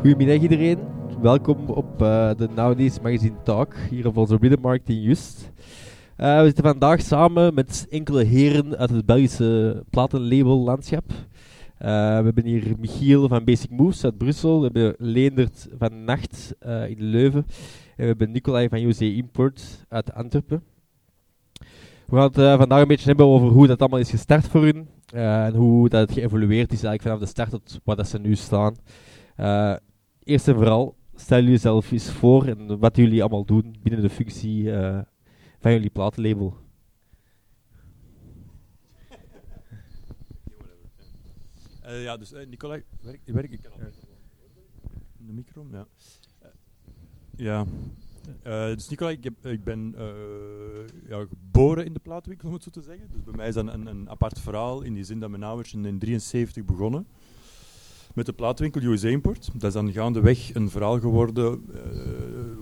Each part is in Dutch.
Goedemiddag iedereen. Welkom op uh, de Nowadays Magazine Talk hier op onze Riddermarkt in Just. Uh, we zitten vandaag samen met enkele heren uit het Belgische platenlabel landschap. Uh, we hebben hier Michiel van Basic Moves uit Brussel. We hebben Leendert van Nacht in Leuven. En we hebben Nicolai van UC Import uit Antwerpen. We gaan het vandaag een beetje hebben over hoe dat allemaal is gestart voor hun. en hoe dat geëvolueerd is eigenlijk vanaf de start tot waar dat ze nu staan. Eerst en vooral, stel jezelf eens voor en wat jullie allemaal doen binnen de functie uh, van jullie platenlabel. Uh, ja, dus uh, werk, werk ik kan al de micro, ja. ja, dus Nicolai, ik, ben geboren in de platenwinkel, om het zo te zeggen. Dus bij mij is dat een, een apart verhaal, in die zin dat mijn ouders in 1973 begonnen met de plaatwinkel USA Import. Dat is dan gaandeweg een verhaal geworden uh,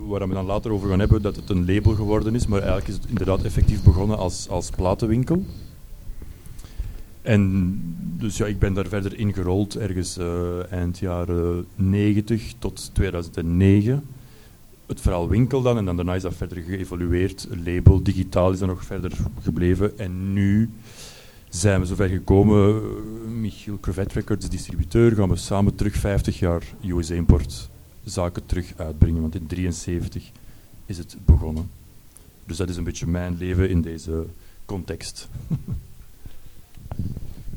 waar we dan later over gaan hebben dat het een label geworden is, maar eigenlijk is het inderdaad effectief begonnen als, als platenwinkel. En dus ja, ik ben daar verder ingerold ergens uh, eind jaren 90 tot 2009. Het verhaal winkel dan, en dan daarna is dat verder geëvolueerd. Label, digitaal is dan nog verder gebleven. En nu zijn we zover gekomen. Michiel Crevet Records, distributeur, gaan we samen terug 50 jaar USA Import zaken terug uitbrengen. Want in 73 is het begonnen. Dus dat is een beetje mijn leven in deze context.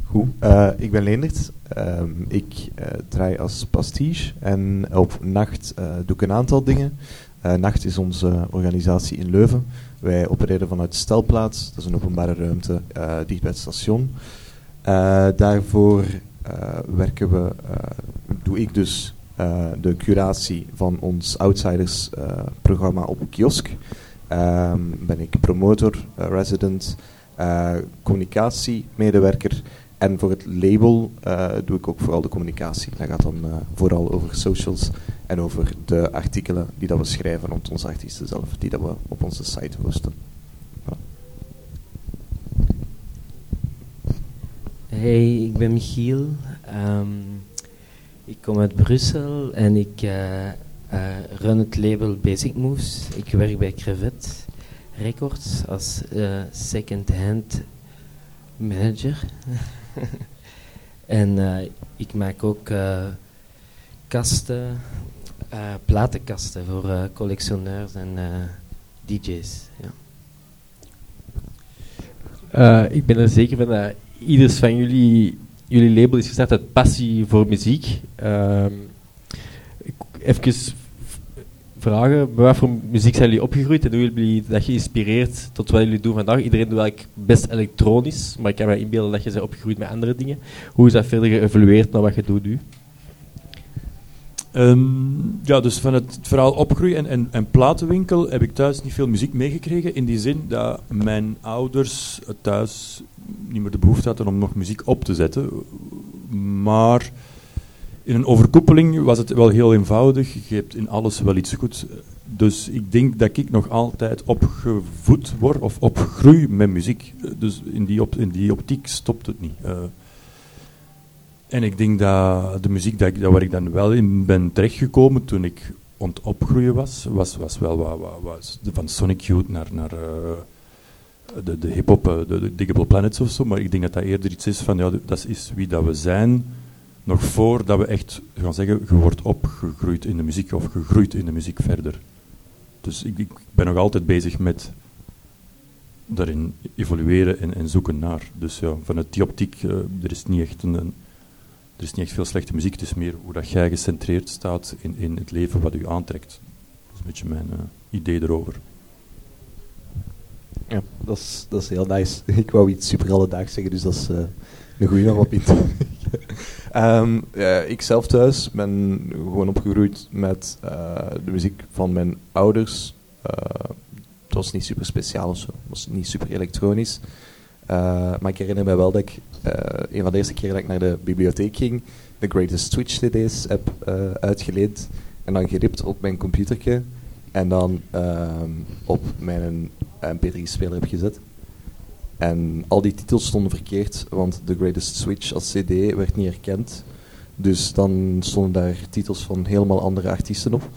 Goed, uh, ik ben Leendert. Uh, ik uh, draai als pastiche en op Nacht eh, doe ik een aantal dingen. Nacht is onze organisatie in Leuven. Wij opereren vanuit Stelplaats, dat is een openbare ruimte uh, dicht bij het station. Uh, daarvoor uh, werken we, doe ik dus de curatie van ons Outsiders programma op kiosk. Um, ben ik promotor, resident, communicatiemedewerker en voor het label uh, doe ik ook vooral de communicatie. Dat gaat dan uh, vooral over socials en over de artikelen die dat we schrijven rond onze artiesten zelf, die dat we op onze site hosten. Hey, ik ben Michiel. Um, ik kom uit Brussel en ik uh, run het label Basic Moves. Ik werk bij Crevet Records als second-hand manager. en uh, ik maak ook uh, kasten, uh, platenkasten voor collectioneurs en DJ's. Ja. ik ben er zeker van dat ieders van jullie, jullie label is gestart uit passie voor muziek. Ehm, even vragen. Bij wat voor muziek zijn jullie opgegroeid en hoe jullie dat geïnspireerd tot wat jullie doen vandaag? Iedereen doet eigenlijk best elektronisch, maar ik kan me inbeelden dat je bent opgegroeid met andere dingen. Hoe is dat verder geëvolueerd naar wat je doet nu? Um, ja, dus van het verhaal opgroeien en, en, en, platenwinkel heb ik thuis niet veel muziek meegekregen. In die zin dat mijn ouders thuis niet meer de behoefte hadden om nog muziek op te zetten. Maar in een overkoepeling was het wel heel eenvoudig. Je hebt in alles wel iets goed. Dus ik denk dat ik nog altijd opgevoed word of opgroei met muziek. Dus in die, in die optiek stopt het niet. Uh, en ik denk dat de muziek dat waar ik dan wel in ben terechtgekomen toen ik ont opgroeien was, was, wel wat, wat, van Sonic Youth naar, naar uh, de, de hip-hop, uh, de, de Digable Planets of zo. Maar ik denk dat dat eerder iets is van ja, dat is wie dat we zijn nog voordat we echt gaan zeggen, je wordt opgegroeid in de muziek of gegroeid in de muziek verder. Dus ik, ik ben nog altijd bezig met daarin evolueren en, en, zoeken naar. Dus ja, vanuit die optiek, uh, er is niet echt een, er is niet echt veel slechte muziek, het is meer hoe dat jij gecentreerd staat in, in het leven wat u aantrekt. Dat is een beetje mijn uh, idee erover. Ja, dat is, dat is heel nice. Ik wou iets super alledaags zeggen, dus dat is uh, een goede nog op um, uh, ik zelf thuis ben gewoon opgegroeid met uh, de muziek van mijn ouders. Uh, het was niet super speciaal of zo, het was niet super elektronisch. maar ik herinner me wel dat ik een van de eerste keren dat ik naar de bibliotheek ging, de Greatest Switch CD's heb uitgeleend en dan geript op mijn computertje en dan ehm, op mijn MP3-speler heb gezet. En al die titels stonden verkeerd, want The Greatest Switch als CD werd niet erkend. Dus dan stonden daar titels van helemaal andere artiesten op.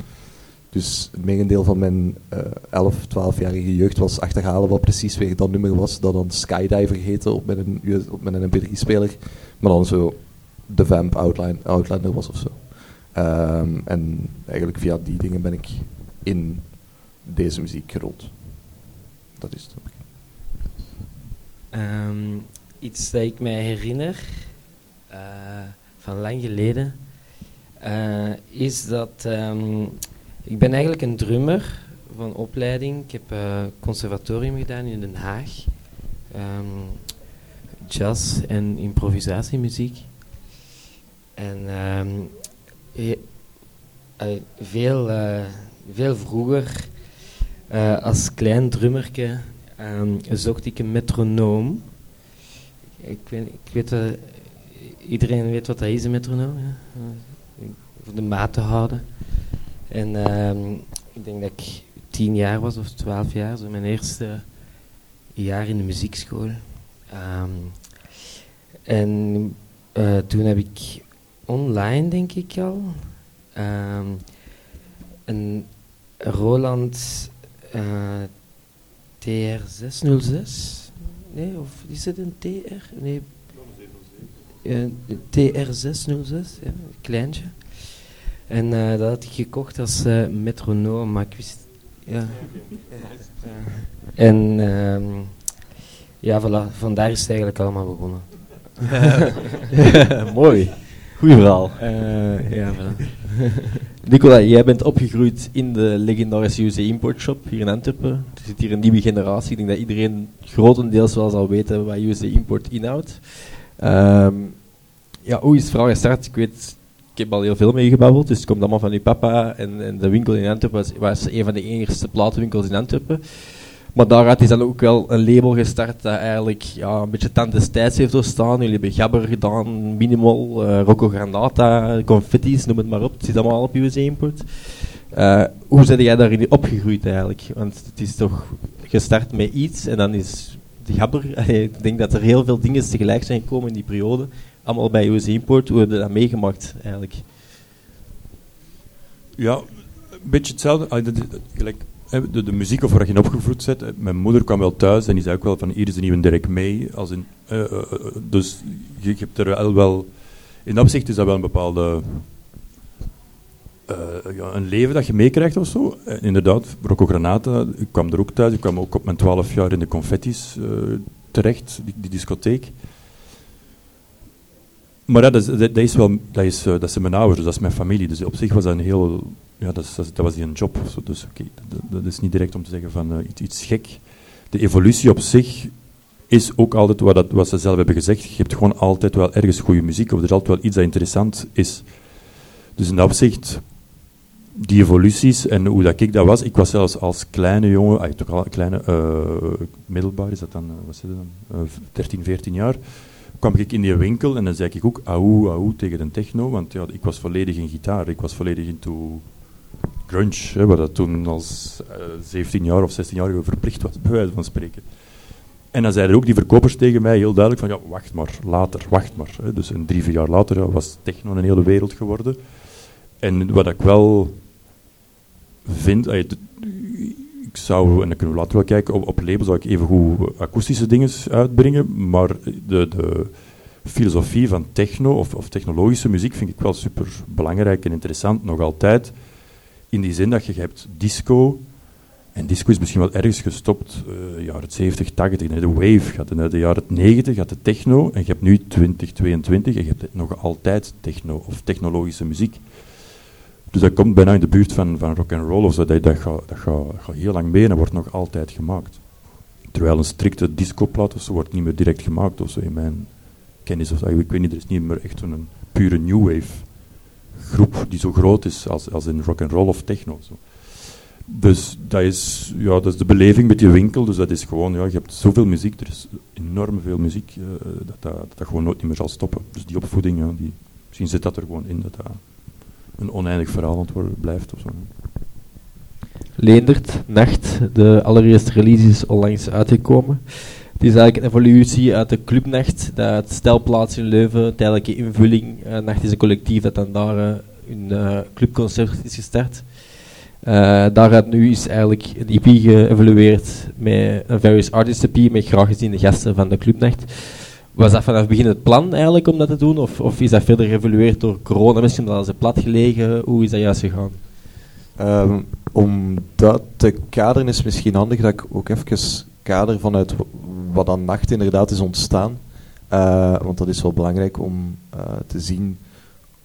Dus het merendeel van mijn uh, 11, 12-jarige jeugd was achterhalen wat precies weer dat nummer was. Dat dan Skydiver heette op mijn, op mijn mp3-speler. Maar dan zo The Vamp Outline, Outlander was of zo. Um, en eigenlijk via die dingen ben ik in deze muziek gerold. Dat is het. Um, iets dat ik mij herinner uh, van lang geleden uh, is dat um, ik ben eigenlijk een drummer van opleiding. Ik heb uh, conservatorium gedaan in Den Haag. Um, jazz en improvisatiemuziek. En veel, veel vroeger, als klein drummerke, um, zocht ik een metronoom. Ik weet, ik weet uh, iedereen weet wat dat is, een metronoom. Ja? De maat te houden. En um, ik denk dat ik tien jaar was of twaalf jaar, zo mijn eerste jaar in de muziekschool. Um, en uh, toen heb ik online, denk ik al, een Roland uh, TR606. Nee, of is het een TR? Nee. Uh, TR606, ja, een kleintje. En uh, dat had ik gekocht als uh, metronoom, maar ik wist... Ja. En um, ja, voilà, vandaar is het eigenlijk allemaal begonnen. Mooi. Goeie verhaal. Uh, ja, voilà. Nicola, jij bent opgegroeid in de legendarische UC Import Shop hier in Antwerpen. Er zit hier een nieuwe generatie. Ik denk dat iedereen grotendeels wel zal weten wat UC Import inhoudt. Um, ja, hoe is het verhaal gestart? Ik weet, ik heb al heel veel meegebabbeld, dus het komt allemaal van uw papa. En, en de winkel in Antwerpen was, was, een van de eerste platenwinkels in Antwerpen. Maar daaruit is dan ook wel een label gestart dat eigenlijk ja, een beetje tand destijds heeft doorstaan. Jullie hebben Gabber gedaan, Minimal, uh, Rocco Granata, Confetti's, noem het maar op. Het zit allemaal op USA Import. Uh, hoe ben jij daarin opgegroeid eigenlijk? Want het is toch gestart met iets en dan is de Gabber... Ik denk dat er heel veel dingen tegelijk zijn gekomen in die periode. Allemaal bij USA Import. Hoe heb je dat meegemaakt eigenlijk? Ja, een beetje hetzelfde. Gelijk de, de muziek of waar je in opgevoed bent. Mijn moeder kwam wel thuis en die zei ook wel van hier is een nieuwe Dirk mee. Als in, uh, uh, dus je, hebt er wel, wel... In dat opzicht is dat wel een bepaalde... Ja, een leven dat je meekrijgt of zo. inderdaad, Rocco Granata, ik kwam er ook thuis. Ik kwam ook op mijn twaalf jaar in de Confetti's terecht, die, die, discotheek. Maar dat, dat, is wel, dat, is, dat zijn mijn ouders, dat is mijn familie. Dus op zich was dat een heel ja, dat, dat, dat was een job. Dus okay, dat, is niet direct om te zeggen van uh, iets, gek. De evolutie op zich is ook altijd wat, dat, wat ze zelf hebben gezegd. Je hebt gewoon altijd wel ergens goede muziek, of er is altijd wel iets dat interessant is. Dus in dat opzicht, die evoluties en hoe dat ik dat was. Ik was zelfs als kleine jongen, ah, toch al kleine, uh, middelbaar is dat dan, wat zit dan, uh, 13, 14 jaar, kwam ik in die winkel en dan zei ik ook auw, auw tegen de techno, want ja, ik was volledig in gitaar, ik was volledig into grunge, hè, waar dat toen als uh, 17 jaar of 16 jaar verplicht was, bij wijze van spreken. En dan zeiden ook die verkopers tegen mij heel duidelijk van, ja, wacht maar, later, wacht maar. Hè. Dus een drie, vier jaar later was techno een hele wereld geworden. En wat ik wel vind, uh, ik zou, en dan kunnen we later wel kijken, op, label zou ik even goed akoestische dingen uitbrengen, maar de, de filosofie van techno of, of technologische muziek vind ik wel super belangrijk en interessant, nog altijd. In die zin dat je, je hebt disco, en disco is misschien wel ergens gestopt, uh, jaren 70, 80, de wave gaat in de jaren 90, gaat de techno, en je hebt nu 2022 en je hebt nog altijd techno of technologische muziek. Dus dat komt bijna in de buurt van, van rock and roll of zo, dat, dat, gaat, dat heel lang mee en wordt nog altijd gemaakt. Terwijl een strikte discoplaat of zo wordt niet meer direct gemaakt of zo in mijn kennis of zo. Ik weet niet, er is niet meer echt zo'n pure new wave groep die zo groot is als, als in rock and roll of techno. Zo. Dus dat is, ja, dat is de beleving met je winkel. Dus dat is gewoon, ja, je hebt zoveel muziek, er is enorm veel muziek, uh, dat, dat, dat, dat gewoon nooit meer zal stoppen. Dus die opvoeding, ja, die, misschien zit dat er gewoon in, dat dat een oneindig verhaal antwoord blijft of zo. Leendert, Nacht, de allereerste release is onlangs uitgekomen. Het is eigenlijk een evolutie uit de clubnacht, dat stelplaats in Leuven, tijdelijke invulling. Uh, nacht is een collectief dat dan daar uh, een uh, clubconcert is gestart. daaruit nu is eigenlijk een EP geëvolueerd met een Various Artists EP, met graag geziene gasten van de clubnacht. Was dat vanaf het begin het plan eigenlijk om dat te doen? Of, of is dat verder geëvolueerd door corona? Misschien dat ze plat gelegen? Hoe is dat juist gegaan? Um, om dat te kaderen is misschien handig dat ik ook even kader vanuit wat aan nacht inderdaad is ontstaan. Uh, want dat is wel belangrijk om uh, te zien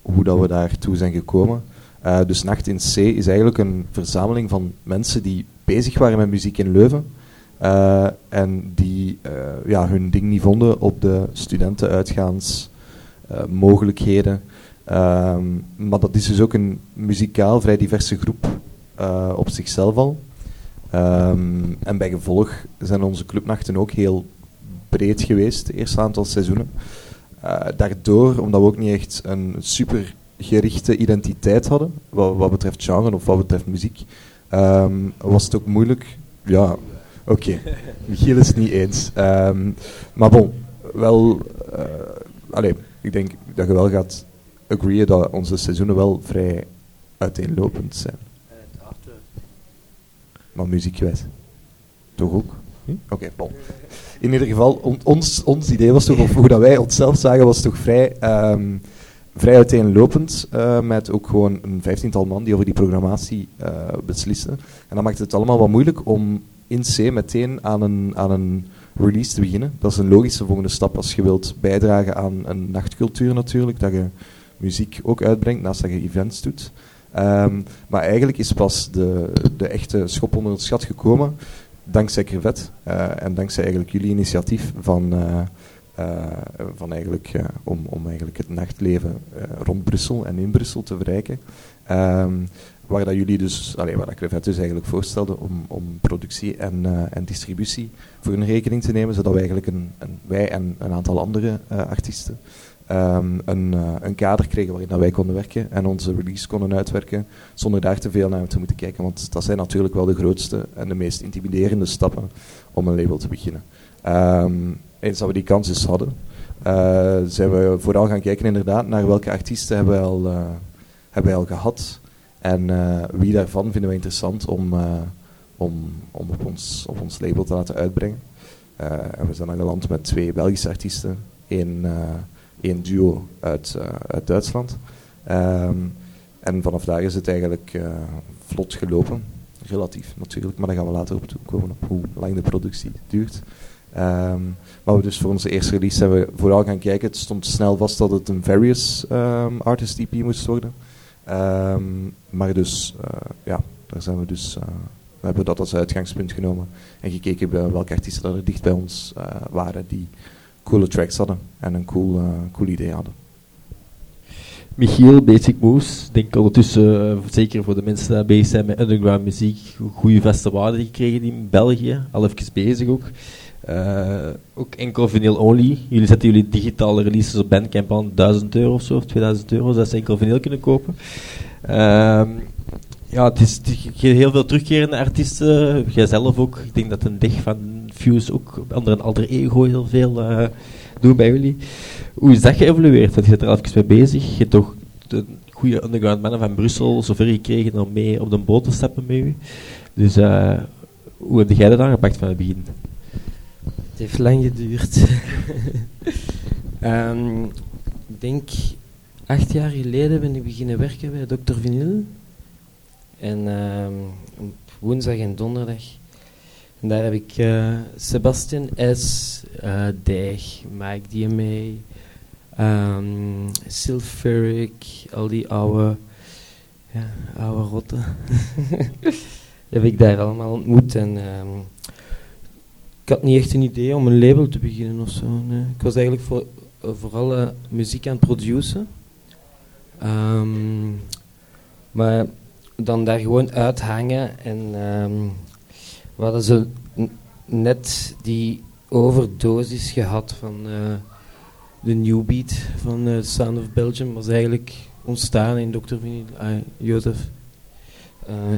hoe dat we daartoe zijn gekomen. Uh, dus Nacht in C is eigenlijk een verzameling van mensen die bezig waren met muziek in Leuven. En die ja, hun ding niet vonden op de studentenuitgaansmogelijkheden. Um, maar dat is dus ook een muzikaal vrij diverse groep op zichzelf al. Um, en bij gevolg zijn onze clubnachten ook heel breed geweest, de eerste aantal seizoenen. Daardoor, omdat we ook niet echt een super gerichte identiteit hadden, wat, wat betreft genre of wat betreft muziek, um, was het ook moeilijk. Ja, oké. Okay. Michiel is het niet eens. Um, maar bon, wel. Uh, allez, ik denk dat je wel gaat agreeën dat onze seizoenen wel vrij uiteenlopend zijn. Maar muziekgewijs. Toch ook? Hm? Oké, okay, bon. In ieder geval, on, ons, ons idee was toch, of hoe dat wij onszelf zagen, was toch vrij, um, vrij uiteenlopend. Uh, met ook gewoon een vijftiental man die over die programmatie uh, beslissen. En dat maakt het allemaal wat moeilijk om in C meteen aan een, aan een release te beginnen. Dat is een logische volgende stap als je wilt bijdragen aan een nachtcultuur natuurlijk. Dat je muziek ook uitbrengt naast dat je events doet. Um, maar eigenlijk is pas de, de echte schop onder het schat gekomen dankzij Crevet uh, en dankzij eigenlijk jullie initiatief van, uh, uh, van eigenlijk, om, om eigenlijk het nachtleven rond Brussel en in Brussel te verrijken. Um, waar dat jullie dus, allee, waar dat Crevet dus eigenlijk voorstelde om, om productie en, en distributie voor een rekening te nemen, zodat wij eigenlijk een, wij en een aantal andere artiesten um, een, uh, een, kader kregen waarin dat wij konden werken en onze release konden uitwerken, zonder daar te veel naar te moeten kijken. Want dat zijn natuurlijk wel de grootste en de meest intimiderende stappen om een label te beginnen. Um, eens dat we die kans dus hadden, zijn we vooral gaan kijken inderdaad naar welke artiesten hebben wij al, hebben wij al gehad. En wie daarvan vinden we interessant om, om, om op, ons, op ons label te laten uitbrengen. en we zijn dan geland met twee Belgische artiesten. één één duo uit, uit Duitsland. Um, en vanaf daar is het eigenlijk vlot gelopen. Relatief natuurlijk, maar daar gaan we later op komen op hoe lang de productie duurt. Um, maar we dus voor onze eerste release hebben we vooral gaan kijken. Het stond snel vast dat het een Various um, Artist EP moest worden. Um, maar dus, uh, ja, daar zijn we dus, uh, we hebben dat als uitgangspunt genomen. En gekeken bij welke artiesten er dicht bij ons uh, waren die coole tracks hadden en een cool, cool idee hadden. Michiel, Basic Moves, denk ondertussen, uh, zeker voor de mensen die bezig zijn met underground muziek, goede vaste waarde gekregen in België, al even bezig ook. Uh, ook enkel vinyl only. Jullie zetten jullie digitale releases op Bandcamp aan 1000 euro of zo, of 2000 euro, zodat ze enkel vinyl kunnen kopen. Uh, ja, het is, heel veel terugkerende artiesten. Jijzelf ook. Ik denk dat een dig van Fuse ook onder een alter ego heel veel uh, doen bij jullie. Hoe is dat geëvolueerd? Want je zit er al even mee bezig. Je hebt toch de goede underground mannen van Brussel zover gekregen om mee op de boot te stappen met u. Dus uh, hoe heb jij dat aangepakt van het begin? Het heeft lang geduurd. um, ik denk acht jaar geleden ben ik beginnen werken bij Dr. Vinyl. En um, op woensdag en donderdag en daar heb ik uh, Sebastian S., uh, Deeg, Mike DMA, um, ehm, Silferic, al die oude, ja, oude rotten. heb ik daar allemaal ontmoet. En um, ik had niet echt een idee om een label te beginnen of zo. Ik was eigenlijk voor, uh, vooral uh, muziek aan het produceren. Um, maar dan daar gewoon uithangen en we hadden ze net die overdosis gehad van uh, de New Beat van Sound of Belgium. was eigenlijk ontstaan in Dr. Vinnie. Uh, Jozef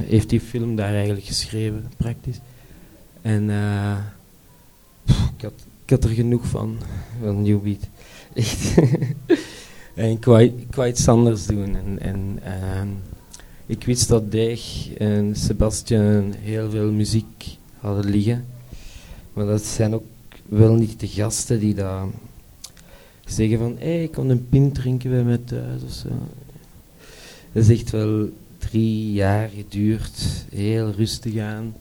heeft die film daar eigenlijk geschreven, praktisch. En ik, had, ik er genoeg van, van New Beat. Echt. en ik wou, iets anders doen. En, en ehm, ik wist dat Deeg en Sebastian heel veel muziek hadden liggen. Maar dat zijn ook wel niet de gasten die daar zeggen van hé, hey, ik kan een pint drinken bij mij thuis of zo. Dat is echt wel drie jaar geduurd, heel rustig aan.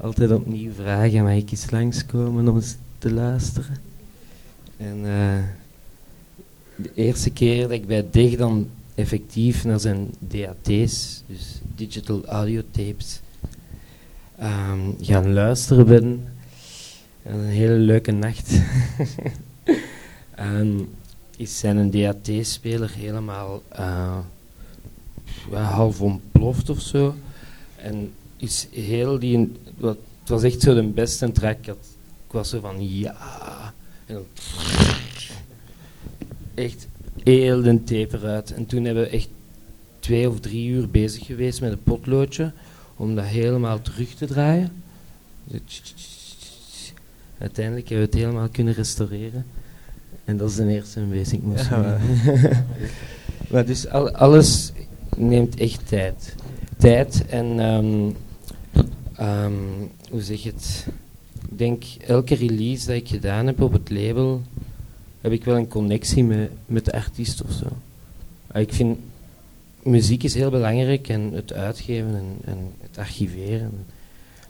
Altijd opnieuw vragen, mag ik eens langskomen om eens te luisteren? En uh, de eerste keer dat ik bij Dig dan effectief naar zijn DAT's, dus Digital Audio Tapes, um, gaan luisteren ben, een hele leuke nacht. en is zijn DAT-speler helemaal uh, half ontploft of zo. En is heel die. Wat, het was echt zo de beste track. Ik, ik was zo van ja. En dan. Echt heel de tape eruit. En toen hebben we echt twee of drie uur bezig geweest met een potloodje. Om dat helemaal terug te draaien. Uiteindelijk hebben we het helemaal kunnen restaureren. En dat is de eerste basic moest. Ja, maar. maar dus al, alles neemt echt tijd. Tijd en um, um, hoe zeg je het? Ik denk elke release dat ik gedaan heb op het label, heb ik wel een connectie met, met de artiest of zo. Ik vind muziek is heel belangrijk en het uitgeven en, en het archiveren.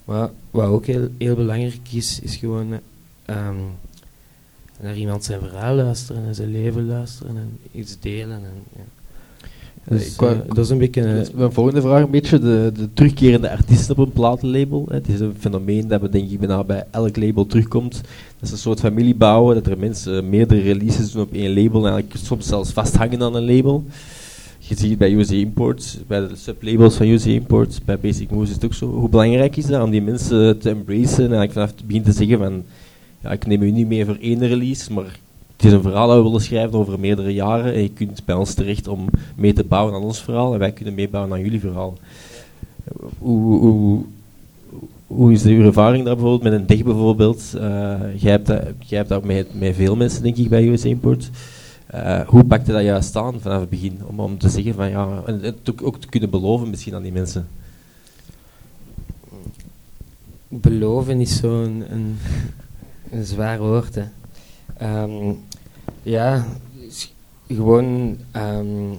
Maar wat ook heel, heel belangrijk is, is gewoon um, naar iemand zijn verhaal luisteren en zijn leven luisteren en iets delen. En, ja. Dus, dat is een beetje... Uh, mijn volgende vraag een beetje, de, de terugkerende artiest op een platenlabel. Hè. Het is een fenomeen dat we denk ik bijna bij elk label terugkomt. Dat is een soort familie bouwen, dat er mensen meerdere releases doen op één label en eigenlijk soms zelfs vasthangen aan een label. Je ziet het bij UC Imports, bij de sublabels van UC Imports, bij Basic Moves is het ook zo. Hoe belangrijk is dat om die mensen te embracen en eigenlijk vanaf het begin te zeggen van ja, ik neem u niet mee voor één release, maar het is een verhaal dat we willen schrijven over meerdere jaren en je kunt bij ons terecht om mee te bouwen aan ons verhaal en wij kunnen meebouwen aan jullie verhaal. Hoe, hoe, hoe is uw ervaring daar bijvoorbeeld met een dig bijvoorbeeld? Uh, jij, hebt dat, jij hebt met, met veel mensen denk ik bij US Import. Uh, hoe pakte dat juist aan vanaf het begin? Om, om te zeggen van ja, en het ook te kunnen beloven misschien aan die mensen. Beloven is zo'n een, een zwaar woord. Hè. Um, ja, gewoon, um,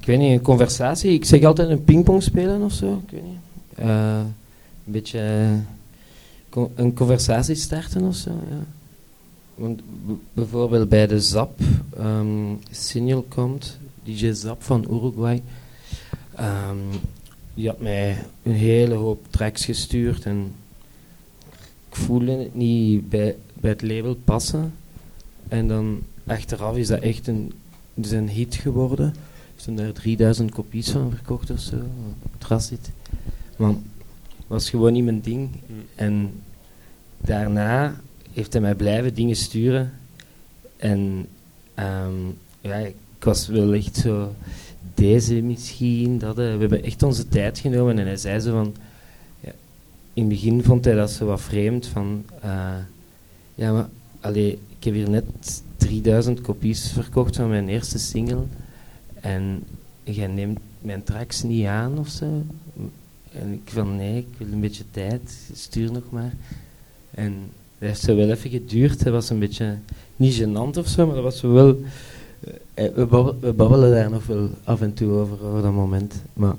ik weet niet, een conversatie. Ik zeg altijd een pingpong spelen of zo. Ik weet niet. Uh, een beetje uh, een conversatie starten of zo. Ja. Want bijvoorbeeld bij de ZAP, um, Signal komt, DJ ZAP van Uruguay. Die had mij een hele hoop tracks gestuurd en ik voelde het niet bij, bij het label passen. En dan achteraf is dat echt een, is een hit geworden. Er zijn er 3000 kopies van verkocht of zo. Transit. Maar het was gewoon niet mijn ding. Hmm. En daarna heeft hij mij blijven dingen sturen. En um, ja, ik was wel echt zo, deze misschien, dat. we hebben echt onze tijd genomen. En hij zei zo van, ja, in het begin vond hij dat zo wat vreemd. Van, uh, ja, maar allee, ik heb hier net 3000 kopies verkocht van mijn eerste single. En jij neemt mijn tracks niet aan of zo. En ik van nee, ik wil een beetje tijd, stuur nog maar. En dat heeft zo wel even geduurd. Het was een beetje, niet gênant of zo, maar dat was wel... Eh, we, babbelen, we babbelen daar nog wel af en toe over, over dat moment. Maar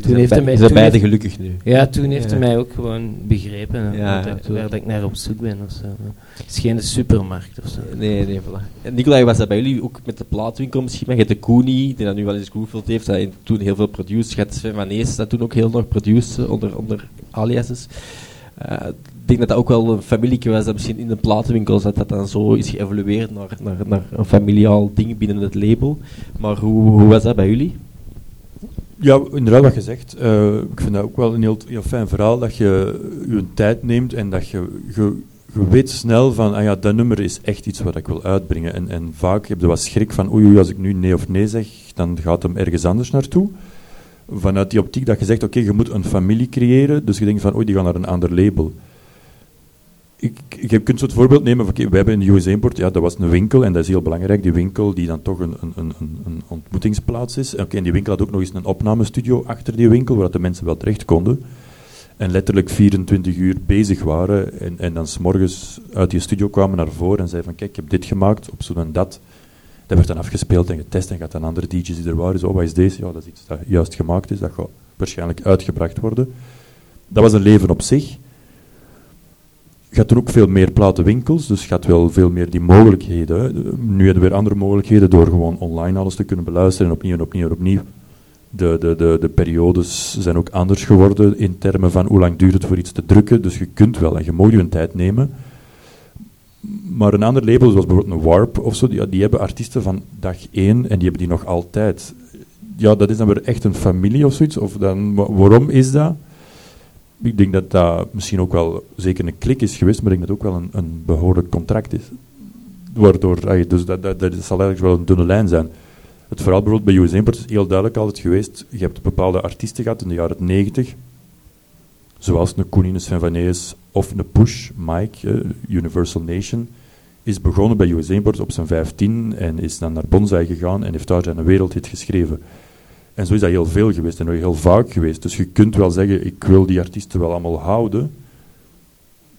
toen heeft hij mij... Zijn beide gelukkig nu? Ja, toen heeft hij mij ook gewoon begrepen ja, waar dat ik naar op zoek ben. Of zo. Het is geen supermarkt of zo. Nee, nee, voilà. En Nicolai, was dat bij jullie ook met de plaatwinkel misschien? Maar je hebt de Koenie, die dat nu wel eens Grooveld heeft, dat toen heel veel produced. Je Sven Van Ees, dat toen ook heel nog produced onder, onder aliases. Uh, ik denk dat dat ook wel een familie was dat misschien in de platenwinkel zat, dat dan zo is geëvolueerd naar, naar, naar een familiaal ding binnen het label. Maar hoe, hoe was dat bij jullie? Ja, inderdaad wat je zegt. Uh, ik vind dat ook wel een heel, heel fijn verhaal, dat je je tijd neemt en dat je, je, weet snel van, ah ja, dat nummer is echt iets wat ik wil uitbrengen. En, en vaak heb je wat schrik van, oei, oei, als ik nu nee of nee zeg, dan gaat hem ergens anders naartoe. Vanuit die optiek dat je zegt, oké, je moet een familie creëren, dus je denkt van, oei, die gaan naar een ander label. Je kunt zo het voorbeeld nemen van, we hebben in de USA Import, ja, dat was een winkel en dat is heel belangrijk, die winkel die dan toch een, een, een, een ontmoetingsplaats is. Oké, en die winkel had ook nog eens een opnamestudio achter die winkel, waar de mensen wel terecht konden. En letterlijk 24 uur bezig waren en, en dan s'morgens uit die studio kwamen naar voren en zeiden van, kijk, ik heb dit gemaakt op zo'n en dat. Dat werd dan afgespeeld en getest en gaat dan andere DJ's die er waren, zo, wat is deze? Ja, dat is iets dat juist gemaakt is, dat gaat waarschijnlijk uitgebracht worden. Dat was een leven op zich hebt er ook veel meer platenwinkels, dus hebt wel veel meer die mogelijkheden. Nu hebben we weer andere mogelijkheden door gewoon online alles te kunnen beluisteren en opnieuw en opnieuw en opnieuw. De, de, de, de periodes zijn ook anders geworden in termen van hoe lang duurt het voor iets te drukken. Dus je kunt wel en je mag je een tijd nemen. Maar een ander label, zoals bijvoorbeeld een Warp of zo, die, die hebben artiesten van dag één en die hebben die nog altijd. Ja, dat is dan weer echt een familie of zoiets. Of dan, waarom is dat? Ik denk dat dat misschien ook wel zeker een klik is geweest, maar ik denk dat het ook wel een, een behoorlijk contract is. Waardoor, dus dat, dat, dat zal eigenlijk wel een dunne lijn zijn. Het verhaal bijvoorbeeld bij US Import is heel duidelijk altijd geweest. Je hebt bepaalde artiesten gehad in de jaren 90, zoals een Koen, een Van of een Push, Mike, Universal Nation, is begonnen bij US Import op zijn 15 en is dan naar Bonsai gegaan en heeft daar zijn wereldhit geschreven. En zo is dat heel veel geweest en heel vaak geweest. Dus je kunt wel zeggen, ik wil die artiesten wel allemaal houden,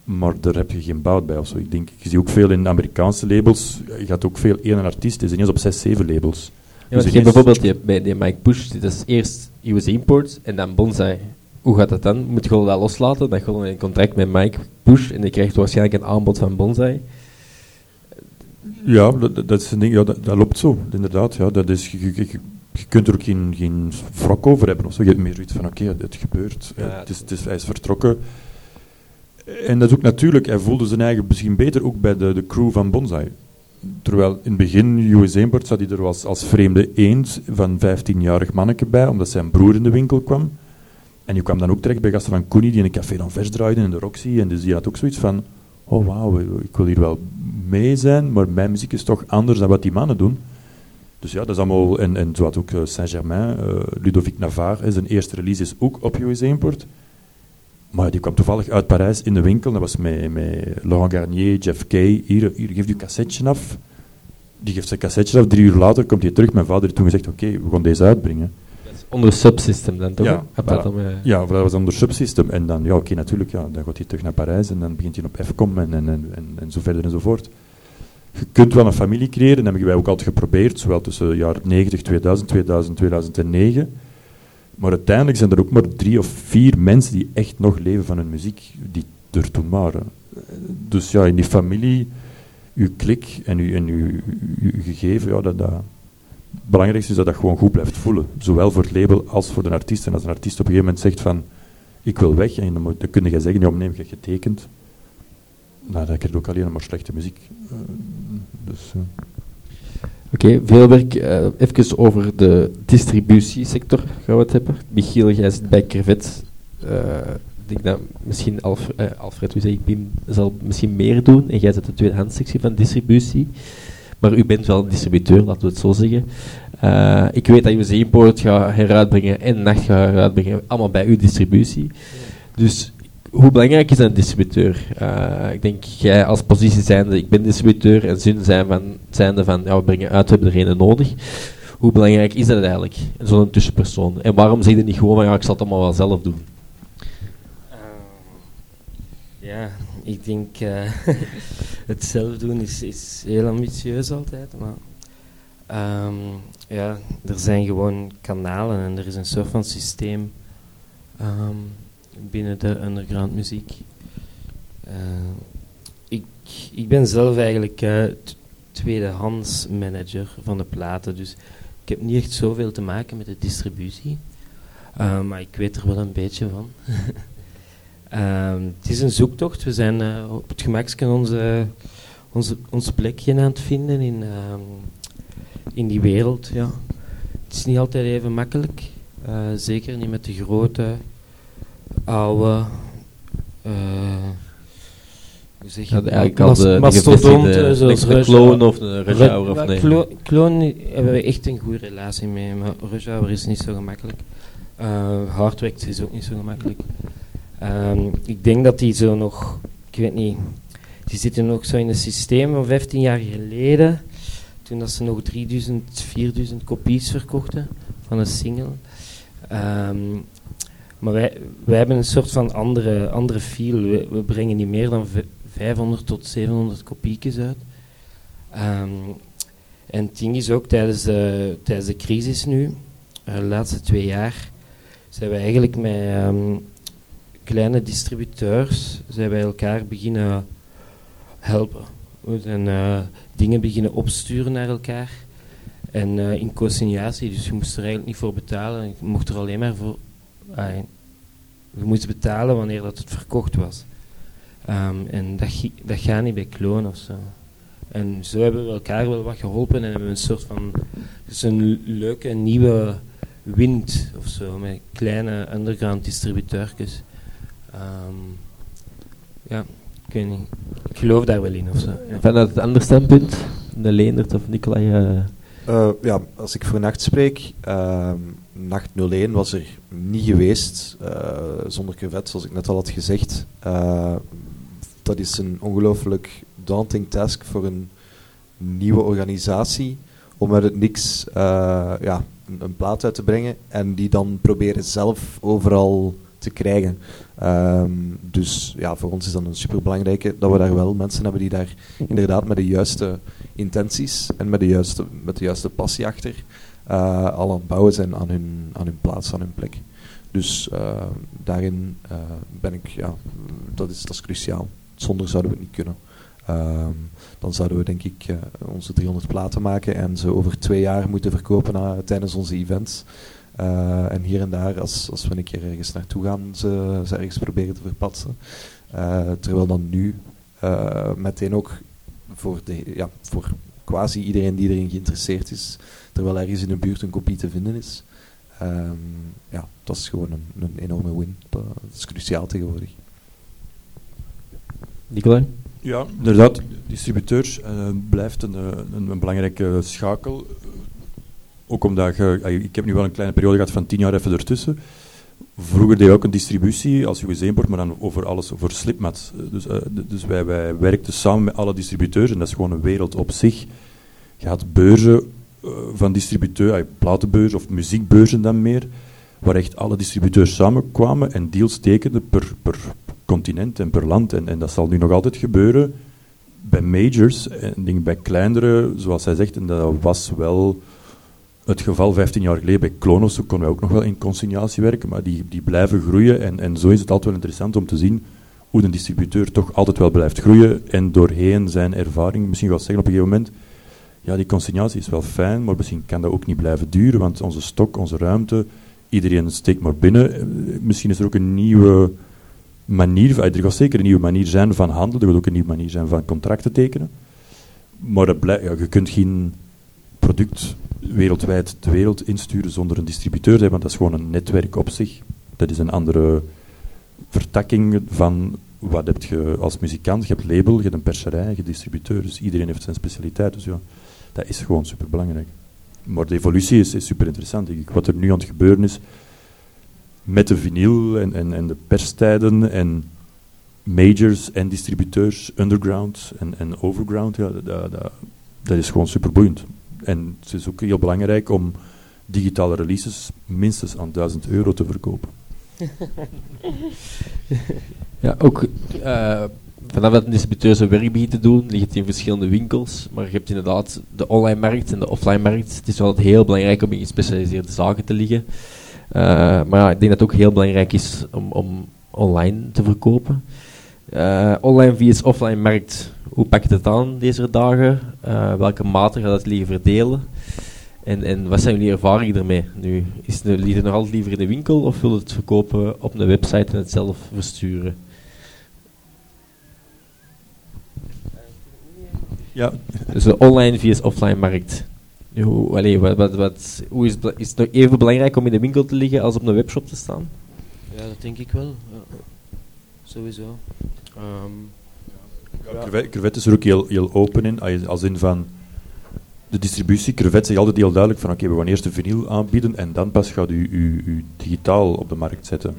maar daar heb je geen bout bij of zo. Ik denk, ik zie ook veel in Amerikaanse labels, je gaat ook veel één artiest, is ineens op zes, zeven labels. Ja, dus je bijvoorbeeld die, bij die Mike Push, dat is eerst US Import en dan Bonsai. Hoe gaat dat dan? Moet je dat loslaten? Dan gewoon een contract met Mike Push en je krijgt waarschijnlijk een aanbod van Bonsai. Ja, dat, dat is een ding, ja, dat, dat, loopt zo, inderdaad. Ja, dat is, je kunt er ook geen, geen wrok over hebben. Of zo. Je hebt meer zoiets van, oké, het gebeurt. het is, het is, hij is vertrokken. En dat is ook natuurlijk, hij voelde zijn eigen misschien beter ook bij de, de crew van Bonsai. Terwijl in het begin, US Import, zat hij er als, als vreemde eend van 15-jarig manneke bij, omdat zijn broer in de winkel kwam. En die kwam dan ook terecht bij gasten van Koenie, die in een café dan vers draaide in de Roxy. En dus die had ook zoiets van, oh wauw, ik wil hier wel mee zijn, maar mijn muziek is toch anders dan wat die mannen doen. Dus ja, dat is allemaal, en, en zo had ook eh, Saint-Germain, uh, Ludovic Navarre, zijn eerste release is ook op US Import. Maar die kwam toevallig uit Parijs in de winkel, dat was met, met Laurent Garnier, Jeff Kay, hier, hier geeft u cassetje af. Die geeft zijn cassetje af, drie uur later komt hij terug. Mijn vader heeft toen gezegd, oké, we gaan deze uitbrengen. onder subsystem dan toch? Ja, voilà. ja dat was onder subsystem. En dan, ja, oké, natuurlijk, ja, dan gaat hij terug naar Parijs en dan begint hij op FCOM en, en, en, en, en zo verder en zo voort je kunt wel een familie creëren, dat hebben wij ook altijd geprobeerd, zowel tussen de jaren 90, 2000, 2000, 2009. Maar uiteindelijk zijn er ook maar drie of vier mensen die echt nog leven van hun muziek, die er toen waren. Dus ja, in die familie, uw klik en uw, en uw, uw gegeven, ja, dat, het belangrijkste is dat dat gewoon goed blijft voelen. Zowel voor het label als voor de artiest. En als een artiest op een gegeven moment zegt van, ik wil weg, en dan, moet, dan kun je zeggen, ja, nee, ik heb getekend nou, dan krijg je ook alleen maar slechte muziek. Uh, dus, uh. Oké, okay, veel werk. Uh, even over de distributiesector gaan we het hebben. Michiel, jij zit bij Crevet. ik denk dat misschien Alf, Alfred, u zei, ik zal misschien meer doen. En jij zit de tweedehandssectie van distributie. Maar u bent wel een distributeur, laten we het zo zeggen. ik weet dat je Import gaat heruitbrengen en Nacht gaat heruitbrengen, allemaal bij uw distributie. Dus hoe belangrijk is een distributeur? Uh, ik denk, jij als positie zijnde, ik ben distributeur, en zin zijn van, zijnde van, ja, we brengen uit, we hebben er een nodig. Hoe belangrijk is dat eigenlijk, zo'n tussenpersoon? En waarom zeg je niet gewoon van, ja, ik zal het allemaal wel zelf doen? Uh, ja, ik denk, uh, het zelf doen is, is heel ambitieus altijd, maar um, ja, er zijn gewoon kanalen en er is een soort van systeem um, binnen de underground muziek. Uh, ik, ik ben zelf eigenlijk uh, tweedehands manager van de platen, dus ik heb niet echt zoveel te maken met de distributie. Uh, maar ik weet er wel een beetje van. het is een zoektocht. We zijn op het gemakske onze, onze, ons plekje aan het vinden in, in die wereld. Ja. Het is niet altijd even makkelijk. zeker niet met de grote oude... Uh, hoe zeg je? Ja, eigenlijk al de, mastodonten, zoals een clone of een Rujauer of nee. Clone hebben we echt een goede relatie mee, maar Rujauer is niet zo gemakkelijk. Uh, Hardwerk is ook niet zo gemakkelijk. Um, ik denk dat die zo nog, ik weet niet, die zitten nog zo in een systeem van 15 jaar geleden, toen dat ze nog 3000, 4000 kopies verkochten van een single. Ehm, maar wij, wij hebben een soort van andere, andere feel. We, brengen niet meer dan v- 500 tot 700 kopiekjes uit. Ehm, en het ding is ook tijdens de, tijdens de crisis nu, eh, de laatste twee jaar, zijn we eigenlijk met ehm, kleine distributeurs zijn wij elkaar beginnen helpen. We zijn eh, dingen beginnen opsturen naar elkaar. En eh, in consignatie, dus je moest er eigenlijk niet voor betalen. Je mocht er alleen maar voor... ah, je moest betalen wanneer dat het verkocht was. Ehm, en dat, dat gaat niet bij kloon of zo. En zo hebben we elkaar wel wat geholpen en hebben we een soort van... Het is een leuke nieuwe wind of zo, met kleine underground distributeurtjes. Ehm, ja, ik weet niet. Ik geloof daar wel in of zo. Ja. Vanuit het andere standpunt, de Leendert of Nicolai. eh, Eh, ja, als ik voor Nacht spreek, ehm, Nacht 01 was er niet geweest eh, zonder crevet, zoals ik net al had gezegd. Eh, dat is een ongelooflijk daunting task voor een nieuwe organisatie om uit het niks eh, ja, een, een plaat uit te brengen en die dan proberen zelf overal te krijgen. Ehm, dus ja, voor ons is dat een superbelangrijke dat we daar wel mensen hebben die daar inderdaad met de juiste intenties en met de juiste, met de juiste passie achter al aan het bouwen zijn aan hun, aan hun plaats, aan hun plek. Dus eh, daarin eh, ben ik, ja, dat is, dat is cruciaal. Zonder zouden we het niet kunnen. Ehm, dan zouden we denk ik eh, onze 300 platen maken en ze over twee jaar moeten verkopen tijdens onze events. Eh, en hier en daar, als, als we een keer ergens naartoe gaan, ze, ze ergens proberen te verpatsen. Eh, terwijl dan nu eh, meteen ook voor, de, ja, voor quasi iedereen die erin geïnteresseerd is, terwijl ergens in de buurt een kopie te vinden is. Ehm, ja, dat is gewoon een, een enorme win. Dat, is cruciaal tegenwoordig. Nicolai? Ja, inderdaad. Distributeurs eh, blijft een, eh, een, een belangrijke schakel. Ook omdat je, ah, ik heb nu wel een kleine periode gehad van tien jaar even ertussen. Vroeger deed je ook een distributie als Usain-bord, maar dan over alles, over slipmats. Eh, Dus, eh, dus wij, wij werkten samen met alle distributeurs en dat is gewoon een wereld op zich. Je had beurzen eh, van distributeurs, ah, platenbeurzen of muziekbeurzen dan meer, waar echt alle distributeurs samenkwamen en deals tekenden per, per continent en per land. En, en dat zal nu nog altijd gebeuren bij majors en bij kleinere, zoals hij zegt, en dat was wel het geval 15 jaar geleden bij Klonos, konden wij ook nog wel in consignatie werken, maar die, die blijven groeien en, en zo is het altijd wel interessant om te zien hoe een distributeur toch altijd wel blijft groeien en doorheen zijn ervaring misschien wel zeggen op een gegeven moment, ja die consignatie is wel fijn, maar misschien kan dat ook niet blijven duren, want onze stok, onze ruimte, iedereen steekt maar binnen. Eh, Misschien is er ook een nieuwe manier, er gaat zeker een nieuwe manier zijn van handelen, er gaat ook een nieuwe manier zijn van contracten tekenen. Maar dat blij- ja, je kunt geen product wereldwijd de wereld insturen zonder een distributeur te hebben, want dat is gewoon een netwerk op zich. Dat is een andere vertakking van wat heb je als muzikant. Je hebt label, je hebt een perserij, je hebt distributeur, dus iedereen heeft zijn specialiteit. Dus ja, dat is gewoon superbelangrijk. Maar de evolutie is, is super interessant. Wat er nu aan het gebeuren is met de vinyl en, en, en de perstijden en majors en distributeurs, underground en, en overground, ja, dat, dat, dat- dat is gewoon super boeiend. En het is ook heel belangrijk om digitale releases minstens aan 1000 euro te verkopen. Ja, ook eh, vanaf dat een distributeur werk begint te doen, ligt het in verschillende winkels. Maar je hebt inderdaad de online markt en de offline markt. Het is wel heel belangrijk om in gespecialiseerde zaken te liggen. Eh, maar ik denk dat het ook heel belangrijk is om, om online te verkopen. Eh, online vs offline markt, hoe pak je het aan deze dagen? Eh, welke mate gaat het liggen verdelen? En, en wat zijn jullie ervaringen ermee nu? Is het nog altijd liever in de winkel of wil het verkopen op een website en het zelf versturen? Ja, Dus de online vs offline markt. Hoe, allee, wat, wat, wat, hoe is, is het nog even belangrijk om in de winkel te liggen als op een webshop te staan? Ja, dat denk ik wel. Ja. Sowieso. Ehm, Crevet, Crevet is er ook heel, heel open in, als- in van de distributie. Crevet zegt altijd heel duidelijk van oké, we gaan eerst de vinyl aanbieden en dan pas gaat u, u, u digitaal op de markt zetten.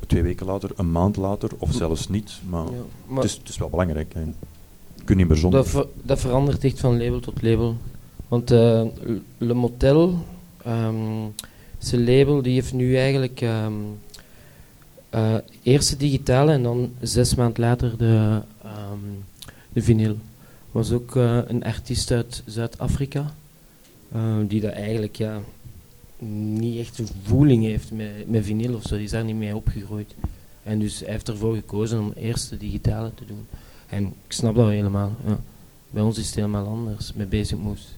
Het twee weken later, een maand later, of zelfs niet. Maar, Ja, het, is, het is wel belangrijk. hè. Je kunt niet meer zonder. dat, ver- dat verandert echt van label tot label. Want eh, Le Motel, ehm zijn label, die heeft nu eigenlijk ehm eh, eerst de digitale en dan zes maand later de, ehm de vinyl. Was ook eh, een artiest uit Zuid-Afrika, die dat eigenlijk ja, niet echt een voeling heeft met, met vinyl of zo. Die is daar niet mee opgegroeid. En dus hij heeft ervoor gekozen om eerst de digitale te doen. En ik snap dat helemaal. Ja. Bij ons is het helemaal anders met Basic Moves.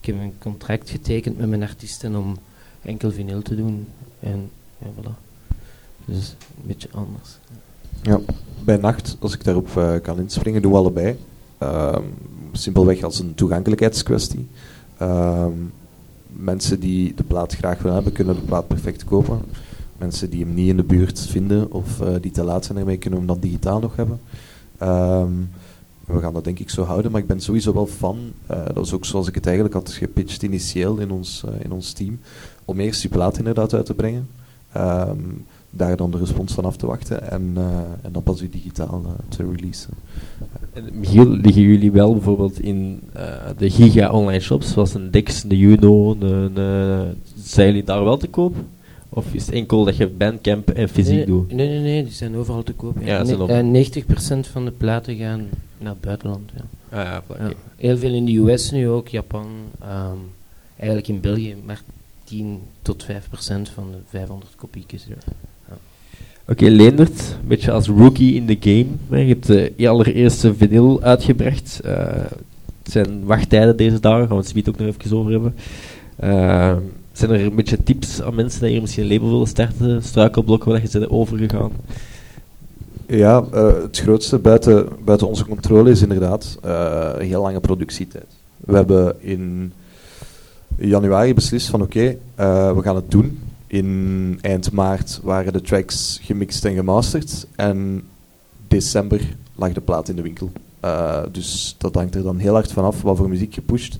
Ik heb een contract getekend met mijn artiesten om enkel vinyl te doen. En ja, voilà. Dus een beetje anders. Ja, bij nacht, als ik daarop eh, kan inspringen, doen we allebei. Ehm, simpelweg als een toegankelijkheidskwestie. Ehm, mensen die de plaat graag willen hebben, kunnen de plaat perfect kopen. Mensen die hem niet in de buurt vinden of eh, die te laat zijn ermee, kunnen hem dan digitaal nog hebben. Ehm, we gaan dat denk ik zo houden, maar ik ben sowieso wel fan. eh, dat is ook zoals ik het eigenlijk had gepitcht initieel in ons, eh, in ons team. Om eerst die plaat inderdaad uit te brengen. Ehm, daar dan de respons van af te wachten en, eh, en dan pas u digitaal te releasen. En Michiel, liggen jullie wel bijvoorbeeld in de giga online shops, zoals een Dix, de Juno, zijn jullie daar wel te koop? Of is het enkel dat je Bandcamp en fysiek nee, doet? Nee, nee, nee, die zijn overal te koop. Ja, Ne- zijn op- eh, 90% van de platen gaan naar het buitenland. Ja. Ah, ja. Ja. Heel veel in de US nu ook, Japan. ehm, eigenlijk in België maar 10 tot 5% van de 500 kopiekjes. Oké, Leendert, een beetje als rookie in de game. Je hebt de allereerste vinyl uitgebracht. Eh, het zijn wachttijden deze dagen, gaan we het ook nog even over hebben. Eh, zijn er een beetje tips aan mensen die hier misschien een label willen starten? Struikelblokken waar je zijn overgegaan? Ja, eh, het grootste buiten, buiten onze controle is inderdaad eh, een heel lange productietijd. We hebben in januari beslist van oké, eh, we gaan het doen. In eind maart waren de tracks gemixt en gemasterd. En december lag de plaat in de winkel. Dus dat hangt er dan heel hard vanaf wat voor muziek je pusht.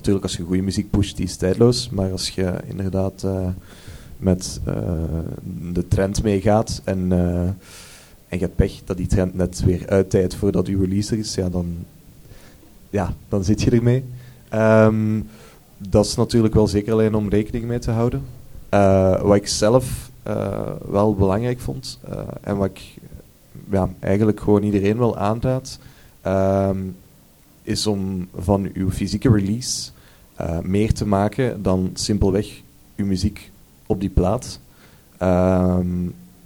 Natuurlijk, als je goede muziek pusht, die is tijdloos. Maar als je inderdaad eh, met eh, de trend meegaat en, eh, en je hebt pech dat die trend net weer uittijdt voordat uw release er is, ja, dan, ja, dan zit je ermee. Ehm, dat is natuurlijk wel zeker alleen om rekening mee te houden. Wat ik zelf wel belangrijk vond en wat ik ja, eigenlijk gewoon iedereen wel aanraad, ehm, is om van uw fysieke release eh, meer te maken dan simpelweg uw muziek op die plaat. Ehm,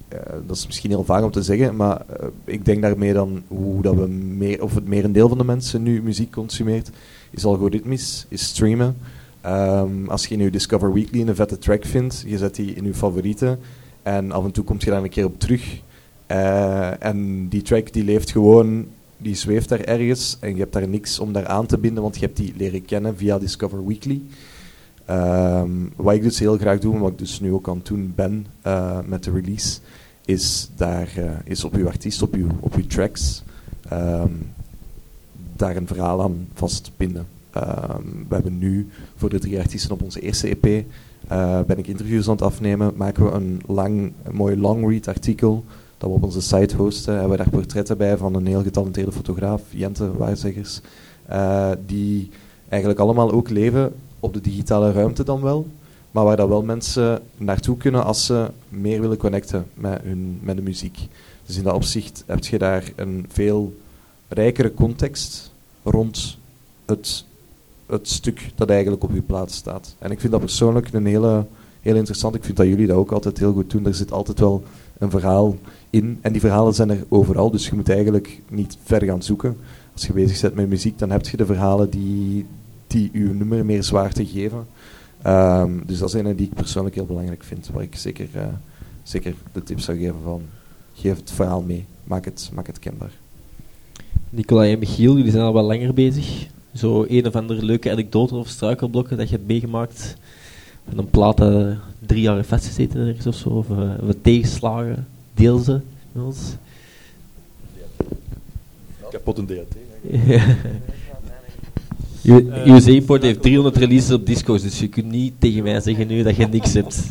eh, dat is misschien heel vaag om te zeggen, maar eh, ik denk daarmee dan hoe dat we meer, of het merendeel van de mensen nu muziek consumeert, is algoritmisch, is streamen. Ehm, als je in je Discover Weekly een vette track vindt, je zet die in je favorieten en af en toe komt je daar een keer op terug. En die track die leeft gewoon, die zweeft daar ergens en je hebt daar niks om daar aan te binden, want je hebt die leren kennen via Discover Weekly. Ehm, wat ik dus heel graag doe, en wat ik dus nu ook aan het doen ben eh, met de release, is daar eh, is op uw artiest, op uw, op uw tracks, ehm, daar een verhaal aan vastbinden. Ehm, we hebben nu voor de drie artiesten op onze eerste EP eh, ben ik interviews aan het afnemen. Maken we een, lang, een mooi long read artikel dat we op onze site hosten. Hebben we daar portretten bij van een heel getalenteerde fotograaf, Jente Waarzeggers, eh, die eigenlijk allemaal ook leven op de digitale ruimte dan wel, maar waar dat wel mensen naartoe kunnen als ze meer willen connecten met, hun, met de muziek. Dus in dat opzicht heb je daar een veel rijkere context rond het, het stuk dat eigenlijk op je plaats staat. En ik vind dat persoonlijk een hele, heel interessant. Ik vind dat jullie dat ook altijd heel goed doen. Er zit altijd wel een verhaal in. En die verhalen zijn er overal, dus je moet eigenlijk niet ver gaan zoeken. Als je bezig bent met muziek, dan heb je de verhalen die, die uw nummer meer zwaarte geven. Ehm, dus dat is een die ik persoonlijk heel belangrijk vind, waar ik zeker, eh, zeker de tip zou geven van geef het verhaal mee, maak het, maak het kenbaar. Nicola en Michiel, jullie zijn al wel langer bezig. Zo een of andere leuke anekdote of struikelblokken dat je hebt meegemaakt. Van een plaat dat drie jaar vastgezeten ergens of zo. Of, eh, of tegenslagen. Deel ze met ons. Kapot een DAT. USA Import heeft 300 releases op disco's, dus je kunt niet tegen mij zeggen nu dat je niks hebt.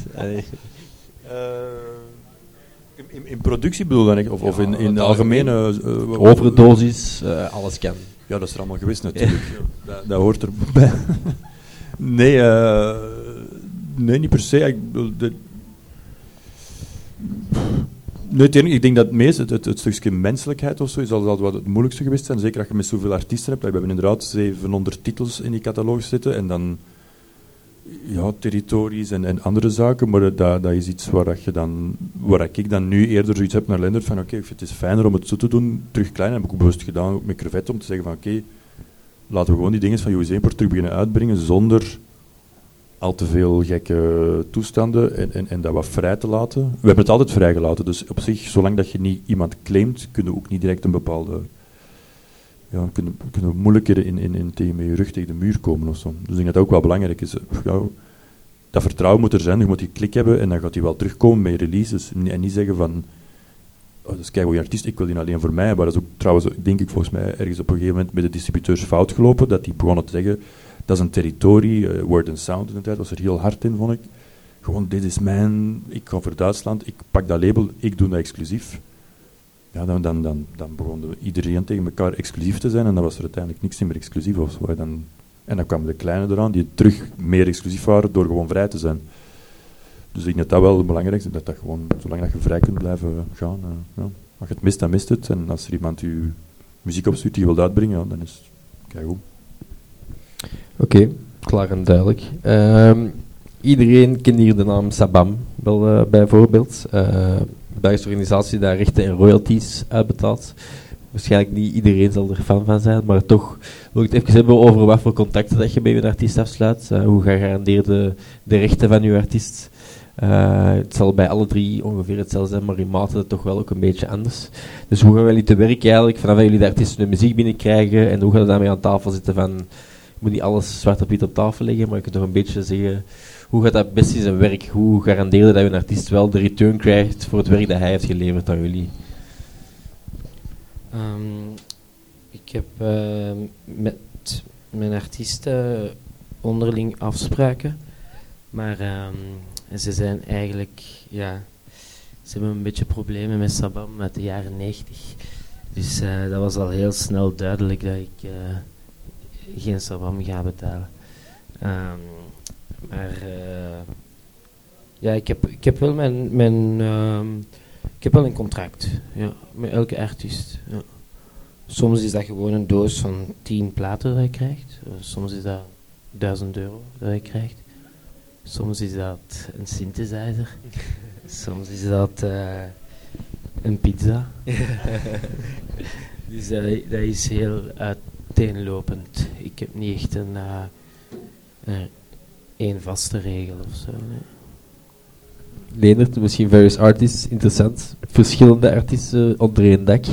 Eh, In, in productie bedoel dan, of, of Ja, in, in de algemene... eh, Overdosis, eh, alles kan. Ja, dat is er allemaal geweest natuurlijk. dat, dat hoort erbij. nee, eh, nee, niet per se. Ik, de, nee, ik denk dat het meest, het, het, stukje menselijkheid of zo, is altijd wat het moeilijkste geweest zijn. Zeker als je met zoveel artiesten hebt. We hebben inderdaad 700 titels in die catalogus zitten. En dan ja, territories en, andere zaken, maar dat, dat is iets waar, je dan, waar ik dan nu eerder zoiets heb naar Lendert van oké, het is fijner om het zo te doen, terug klein, heb ik ook bewust gedaan, met crevet, om te zeggen van oké, laten we gewoon die dingen van Import terug beginnen uitbrengen zonder al te veel gekke toestanden en, en, en dat wat vrij te laten. We hebben het altijd vrijgelaten, dus op zich, zolang dat je niet iemand claimt, kun je ook niet direct een bepaalde ja, kunnen, kunnen moeilijker in, in, in tegen met je rug tegen de muur komen of zo. Dus ik denk dat ook wel belangrijk is. Ja, dat vertrouwen moet er zijn, je moet die klik hebben en dan gaat hij wel terugkomen je releases. En niet zeggen van, oh, dat is keigoed artiest, ik wil die alleen voor mij. Maar dat is ook trouwens, denk ik volgens mij, ergens op een gegeven moment met de distributeurs fout gelopen, dat die begonnen te zeggen, dat is een territorie, eh, Word and Sound in de tijd was er heel hard in, vond ik. Gewoon, dit is mijn, ik ga voor Duitsland, ik pak dat label, ik doe dat exclusief. Ja, dan, dan, dan, dan begon de- iedereen tegen elkaar exclusief te zijn en dan was er uiteindelijk niks meer exclusief of zo. Dan, en dan kwamen de kleine eraan die terug meer exclusief waren door gewoon vrij te zijn. Dus ik denk dat dat wel het belangrijkste is, dat dat gewoon, zolang dat je vrij kunt blijven gaan. eh, ja. Als je het mist, dan mist het. En als er iemand je muziek opstuurt die je wilt uitbrengen, dan is het keigoed. Oké, klaar en duidelijk. Ehm, iedereen kent hier de naam Sabam, wel eh, bijvoorbeeld. Belgische organisatie die daar rechten en royalties uitbetaalt. Waarschijnlijk niet iedereen zal er fan van zijn, maar toch wil ik het even hebben over wat voor contacten dat je bij je artiest afsluit. Eh, hoe garandeer je de rechten van je artiest? Eh, het zal bij alle drie ongeveer hetzelfde zijn, maar in mate toch wel ook een beetje anders. Dus hoe gaan jullie te werk eigenlijk vanaf jullie de artiesten hun muziek binnenkrijgen en hoe gaan we daarmee aan tafel zitten van moet niet alles zwart op wit op tafel leggen, maar je kunt toch een beetje zeggen hoe gaat dat best in zijn werk? Hoe garandeer je dat je een artiest wel de return krijgt voor het werk dat hij heeft geleverd aan jullie? Ehm, ik heb ehm, met mijn artiesten onderling afspraken, maar ehm, ze zijn eigenlijk, ja, ze hebben een beetje problemen met Sabam uit de jaren 90. Dus eh, dat was al heel snel duidelijk dat ik eh, geen Sabam ga betalen. Ehm, maar eh, ja, ik heb, ik heb wel mijn, mijn ehm, ik heb wel een contract ja, met elke artiest. Ja. Soms is dat gewoon een doos van 10 platen dat je krijgt. Eh, soms is dat 1000 euro dat je krijgt. Soms is dat een synthesizer. Soms is dat eh, een pizza. dus dat, dat is heel uiteenlopend. Ik heb niet echt een, eh, een één vaste regel of zo. nee. Leendert, misschien various artists, interessant. Verschillende artiesten onder één dak.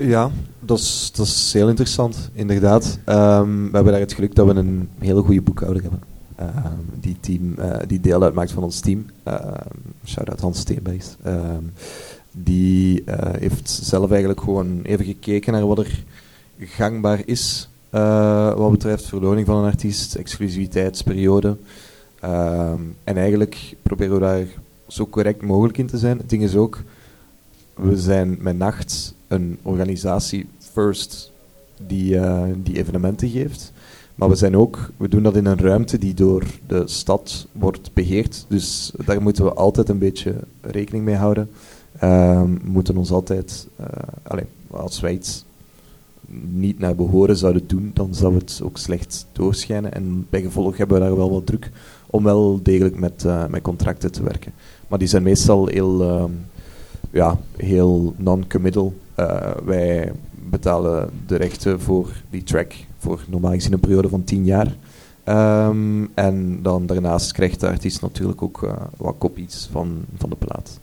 Ja, dat is, dat is heel interessant, inderdaad. Ehm, we hebben daar het geluk dat we een hele goede boekhouder hebben. Ehm, die, team, eh, die deel uitmaakt van ons team. Ehm Shout-out Hans Steenbergs. Ehm, die eh, heeft zelf eigenlijk gewoon even gekeken naar wat er gangbaar is eh, wat betreft verloning van een artiest, exclusiviteitsperiode. Ehm, en eigenlijk proberen we daar zo correct mogelijk in te zijn. Het ding is ook, we zijn met Nacht een organisatie first die, eh, die evenementen geeft. Maar we zijn ook, we doen dat in een ruimte die door de stad wordt beheerd. Dus daar moeten we altijd een beetje rekening mee houden. Ehm, we moeten ons altijd, eh, allee, als wij iets niet naar behoren zouden doen, dan zou het ook slecht doorschijnen. En bij gevolg hebben we daar wel wat druk om wel degelijk met, eh, met contracten te werken. Maar die zijn meestal heel, ehm, ja, heel non-committal. Eh, wij betalen de rechten voor die track voor normaal gezien een periode van 10 jaar. Ehm, en dan daarnaast krijgt de artiest natuurlijk ook eh, wat kopies van, van de plaat.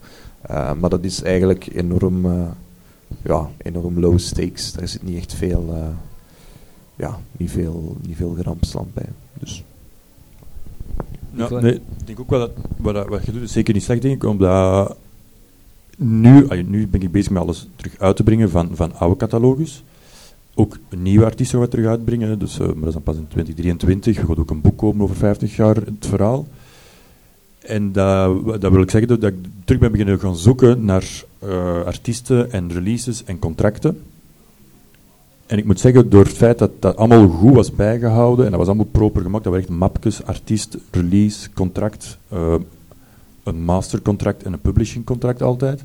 Maar dat is eigenlijk enorm, ja, enorm low stakes. Daar zit niet echt veel, eh, ja, niet veel, niet veel gerampsland bij. Dus. Ja, nee, ik denk ook wel dat wat, dat- wat je doet is zeker niet slecht, denk ik, omdat nu, nu ben ik bezig met alles terug uit te brengen van, van oude catalogus. Ook een nieuwe artiest gaan we terug uitbrengen, dus, eh, maar dat is dan pas in 2023. Er gaat ook een boek komen over 50 jaar, het verhaal. En dat, dat wil ik zeggen dat ik terug ben beginnen gaan zoeken naar uh, artiesten en releases en contracten. En ik moet zeggen, door het feit dat dat allemaal goed was bijgehouden en dat was allemaal proper gemaakt, dat waren echt mapjes, artiest, release, contract, uh, een mastercontract en een publishingcontract altijd.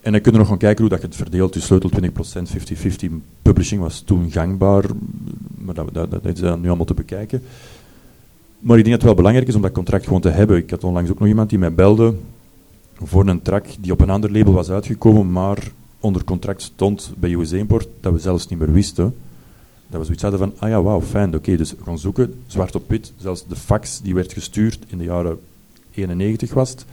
En dan kun je nog gaan kijken hoe dat je het verdeelt. Dus sleutel 20%, 50-50. Publishing was toen gangbaar, maar dat, dat is nu allemaal te bekijken. Maar ik denk dat het wel belangrijk is om dat contract gewoon te hebben. Ik had onlangs ook nog iemand die mij belde voor een track die op een ander label was uitgekomen, maar onder contract stond bij USA Import, dat we zelfs niet meer wisten. Dat we zoiets hadden van, ah ja, wauw, fijn, oké, dus gaan zoeken, zwart op wit, zelfs de fax die werd gestuurd in de jaren 91 was het,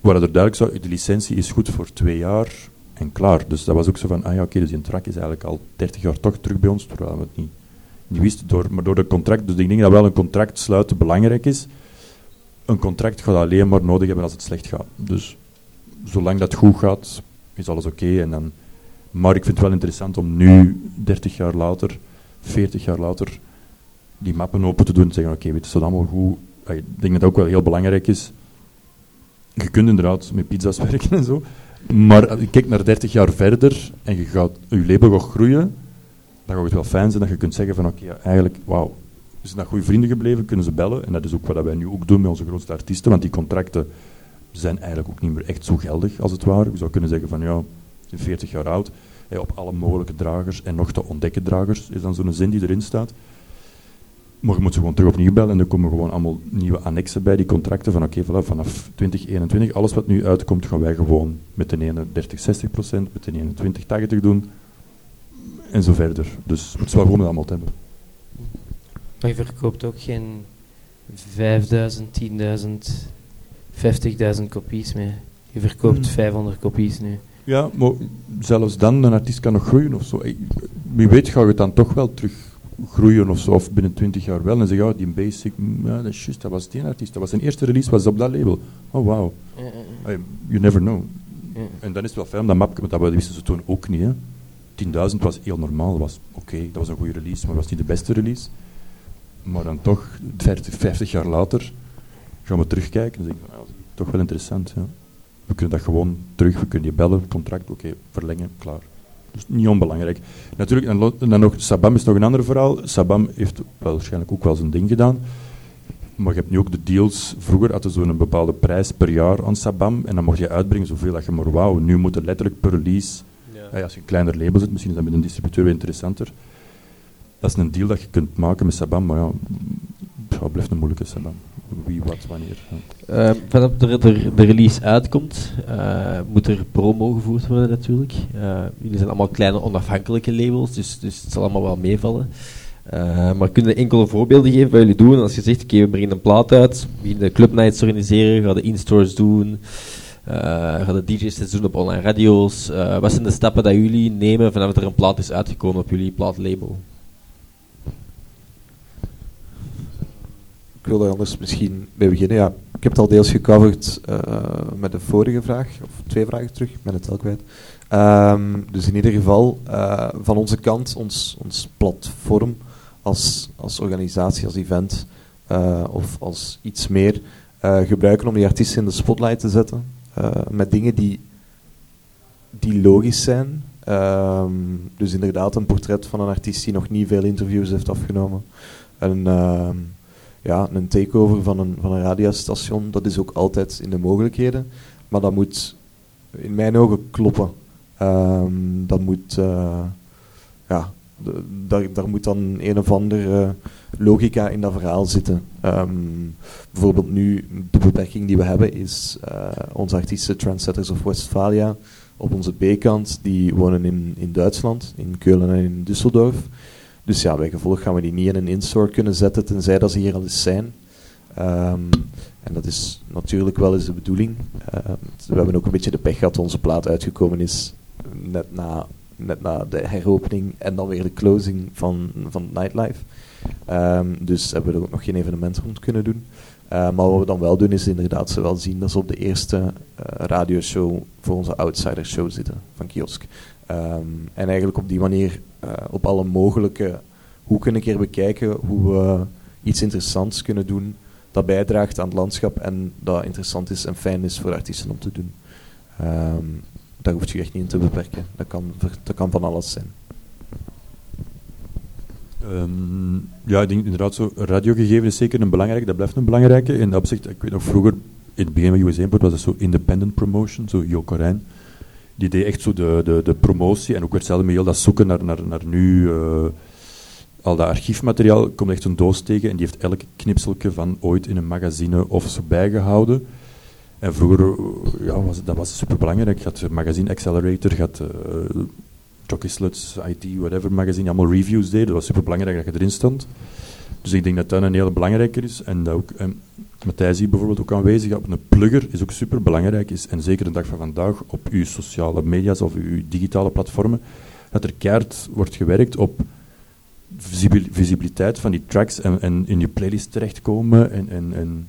waar er duidelijk zou, de licentie is goed voor twee jaar en klaar. Dus dat was ook zo van, ah ja, oké, dus die track is eigenlijk al 30 jaar toch terug bij ons, terwijl we het niet, niet wisten, door, maar door de contract, dus ik denk dat wel een contract sluiten belangrijk is. Een contract gaat alleen maar nodig hebben als het slecht gaat. Dus zolang dat goed gaat, is alles oké. en dan maar ik vind het wel interessant om nu, 30 jaar later, 40 jaar later, die mappen open te doen en te zeggen, oké, weet je, allemaal goed. Ik denk dat dat ook wel heel belangrijk is. Je kunt inderdaad met pizza's werken en zo, maar je kijkt naar 30 jaar verder en je, gaat, je label gaat groeien, gaat het wel fijn zijn dat je kunt zeggen van, oké, eigenlijk, wauw, zijn dat goede vrienden gebleven, kunnen ze bellen. En dat is ook wat wij nu ook doen met onze grootste artiesten, want die contracten zijn eigenlijk ook niet meer echt zo geldig, als het ware. Je zou kunnen zeggen van, ja, 40 jaar oud, op alle mogelijke dragers en nog te ontdekken dragers, is dan zo'n zin die erin staat. Maar je moet ze gewoon terug opnieuw bellen en er komen gewoon allemaal nieuwe annexen bij die contracten van oké, okay, vanaf 2021, alles wat nu uitkomt, gaan wij gewoon met de ene 30, 60 procent, met de ene 20, 80 doen en zo verder. Dus het is wel gewoon allemaal te hebben. Maar je verkoopt ook geen 5000, 10.000, 50.000 kopies meer. Je verkoopt 500 hmm. kopies nu. Ja, maar zelfs dan, een artiest kan nog groeien of zo. Wie weet gaat het dan toch wel terug groeien of zo, of binnen 20 jaar wel. En zeggen, ja, die basic, ja, dat is juist, dat was die artiest. Dat was zijn eerste release, was op dat label. Oh, wow. You never know. En dan is het wel fijn om dat mapje, want dat wisten ze toen ook niet. 10.000 was heel normaal, was oké, dat was een goede release, maar was niet de beste release. Maar dan toch, 50, 50 jaar later, gaan we terugkijken en zeggen, nou, toch wel interessant. Ja. We kunnen dat gewoon terug, we kunnen je bellen, contract, oké, verlengen, klaar. Dus niet onbelangrijk. Natuurlijk, en dan nog, Sabam is nog een ander verhaal. Sabam heeft waarschijnlijk ook wel zijn ding gedaan. Maar je hebt nu ook de deals. Vroeger hadden ze zo'n bepaalde prijs per jaar aan Sabam. En dan mocht je uitbrengen zoveel dat je maar wou. Nu moet het letterlijk per release. Ja. als je een kleiner label zit, misschien is dat met een distributeur weer interessanter. Dat is een deal dat je kunt maken met Sabam. Maar ja, het blijft een moeilijke Sabam wie, wat, wanneer. Uh, vanaf de, de, de, release uitkomt, uh, moet er promo gevoerd worden natuurlijk. Uh, jullie zijn allemaal kleine onafhankelijke labels, dus, dus het zal allemaal wel meevallen. maar kunnen enkele voorbeelden geven wat jullie doen? Als je zegt, oké, we brengen een plaat uit, we beginnen clubnights organiseren, gaan de in-stores doen, gaan de DJ's doen op online radio's. wat zijn de stappen dat jullie nemen vanaf er een plaat is uitgekomen op jullie plaatlabel? ik wil er anders misschien mee beginnen. Ja, ik heb het al deels gecoverd uh, met de vorige vraag, of twee vragen terug, ben het al kwijt. Um, dus in ieder geval, van onze kant, ons, ons platform als, als organisatie, als event of als iets meer gebruiken om die artiesten in de spotlight te zetten. Met dingen die, die logisch zijn. Um, dus inderdaad, een portret van een artiest die nog niet veel interviews heeft afgenomen. Een, ja, een takeover van een, van een radiostation, dat is ook altijd in de mogelijkheden. Maar dat moet in mijn ogen kloppen. Um, dat moet, uh, ja, daar, daar moet dan een of andere logica in dat verhaal zitten. Um, bijvoorbeeld nu, de beperking die we hebben is uh, onze artiesten Trendsetters of Westphalia op onze B-kant, die wonen in, in Duitsland, in Keulen en in Düsseldorf. Dus ja, bij gevolg gaan we die niet in een in-store kunnen zetten, tenzij dat ze hier al eens zijn. Um, en dat is natuurlijk wel eens de bedoeling. Uh, we hebben ook een beetje de pech gehad dat onze plaat uitgekomen is net na, net na de heropening en dan weer de closing van, van Nightlife. Um, dus hebben we er ook nog geen evenement rond kunnen doen. Uh, maar wat we dan wel doen is inderdaad ze wel zien dat ze op de eerste uh, radioshow voor onze Outsider Show zitten van Kiosk. Um, en eigenlijk op die manier uh, op alle mogelijke hoeken een keer bekijken hoe we iets interessants kunnen doen dat bijdraagt aan het landschap en dat interessant is en fijn is voor artiesten om te doen. Ehm, daar hoef je echt niet in te beperken. Dat kan, dat kan van alles zijn. Ehm, ja, ik denk inderdaad zo, radiogegeven is zeker een belangrijke, dat blijft een belangrijke. In dat opzicht, ik weet nog vroeger, in het begin van USA Import was het zo independent promotion, zo Jo Corijn. Die deed echt zo de, de, de promotie en ook weer hetzelfde met heel dat zoeken naar, naar, naar nu, eh, al dat archiefmateriaal, komt echt een doos tegen en die heeft elk knipseltje van ooit in een magazine of zo bijgehouden. En vroeger, eh, ja, was, dat was super belangrijk. Je had magazine Accelerator, je eh, Jockey Sluts, IT, whatever magazine, allemaal reviews deden. Dat was super belangrijk dat je erin stond. Dus ik denk dat dat een hele belangrijker is. En dat ook, en Matthijs hier bijvoorbeeld ook aanwezig op een plugger is ook super belangrijk. Is, en zeker de dag van vandaag op uw sociale media's of uw digitale platformen, dat er keihard wordt gewerkt op visibil- visibiliteit van die tracks en, en in je playlist terechtkomen. En, en, en,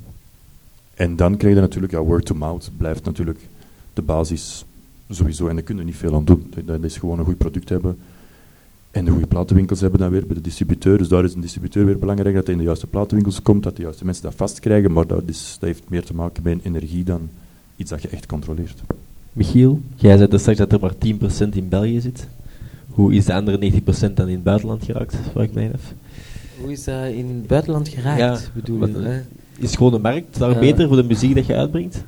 en dan krijg je natuurlijk, ja, word to mouth blijft natuurlijk de basis sowieso. En daar kun je niet veel aan doen. Dat- is gewoon een goed product hebben. En de goede platenwinkels hebben dan weer bij de distributeur. Dus daar is een distributeur weer belangrijk dat hij in de juiste platenwinkels komt, dat de juiste mensen dat vastkrijgen. Maar dat, is, dat heeft meer te maken met energie dan iets dat je echt controleert. Michiel, jij zei dus straks dat er maar 10% in België zit. Hoe is de andere 90% dan in het buitenland geraakt, vraag ik mij af. Hoe is dat in het buitenland geraakt, Ja, bedoel je? hè? Is gewoon de markt daar beter voor de muziek dat je uitbrengt?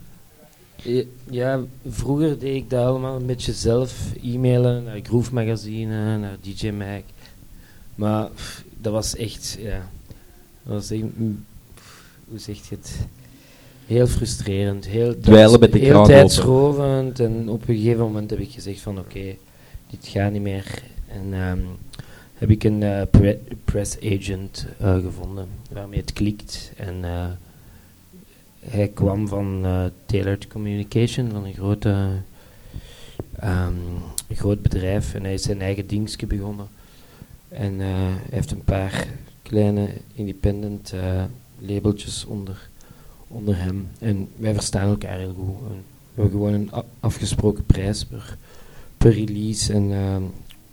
Ja, Ja, vroeger deed ik dat allemaal een beetje zelf. E-mailen naar Groove Magazine, naar DJ Mag. Maar pff, dat was echt, ja... Dat was echt, mm, hoe zeg je het? Heel frustrerend. Heel Dweilen met de heel tijdsrovend. En op een gegeven moment heb ik gezegd van oké, dit gaat niet meer. En ehm, heb ik een eh, pre- press agent eh, gevonden waarmee het klikt. En eh, hij kwam van eh Tailored Communication, van een grote, ehm, groot bedrijf. En hij is zijn eigen dingetje begonnen. En eh, hij heeft een paar kleine independent eh, labeltjes onder, onder hem. En wij verstaan elkaar heel goed. We hebben gewoon een afgesproken prijs per, per release. En ehm,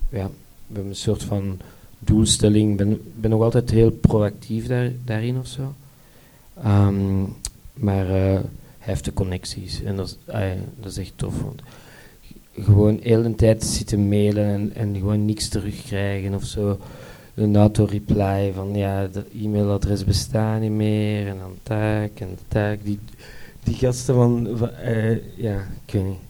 ja, we hebben een soort van doelstelling. Ik ben, ben nog altijd heel proactief daar, daarin of zo. Ehm, maar eh, hij heeft de connecties en dat is, is echt tof. Gewoon heel de tijd zitten mailen en, en gewoon niks terugkrijgen of zo. Een auto-reply van ja, dat e-mailadres bestaat niet meer en dan taak en taak. Die, die gasten van, van eh, ja, ik weet niet.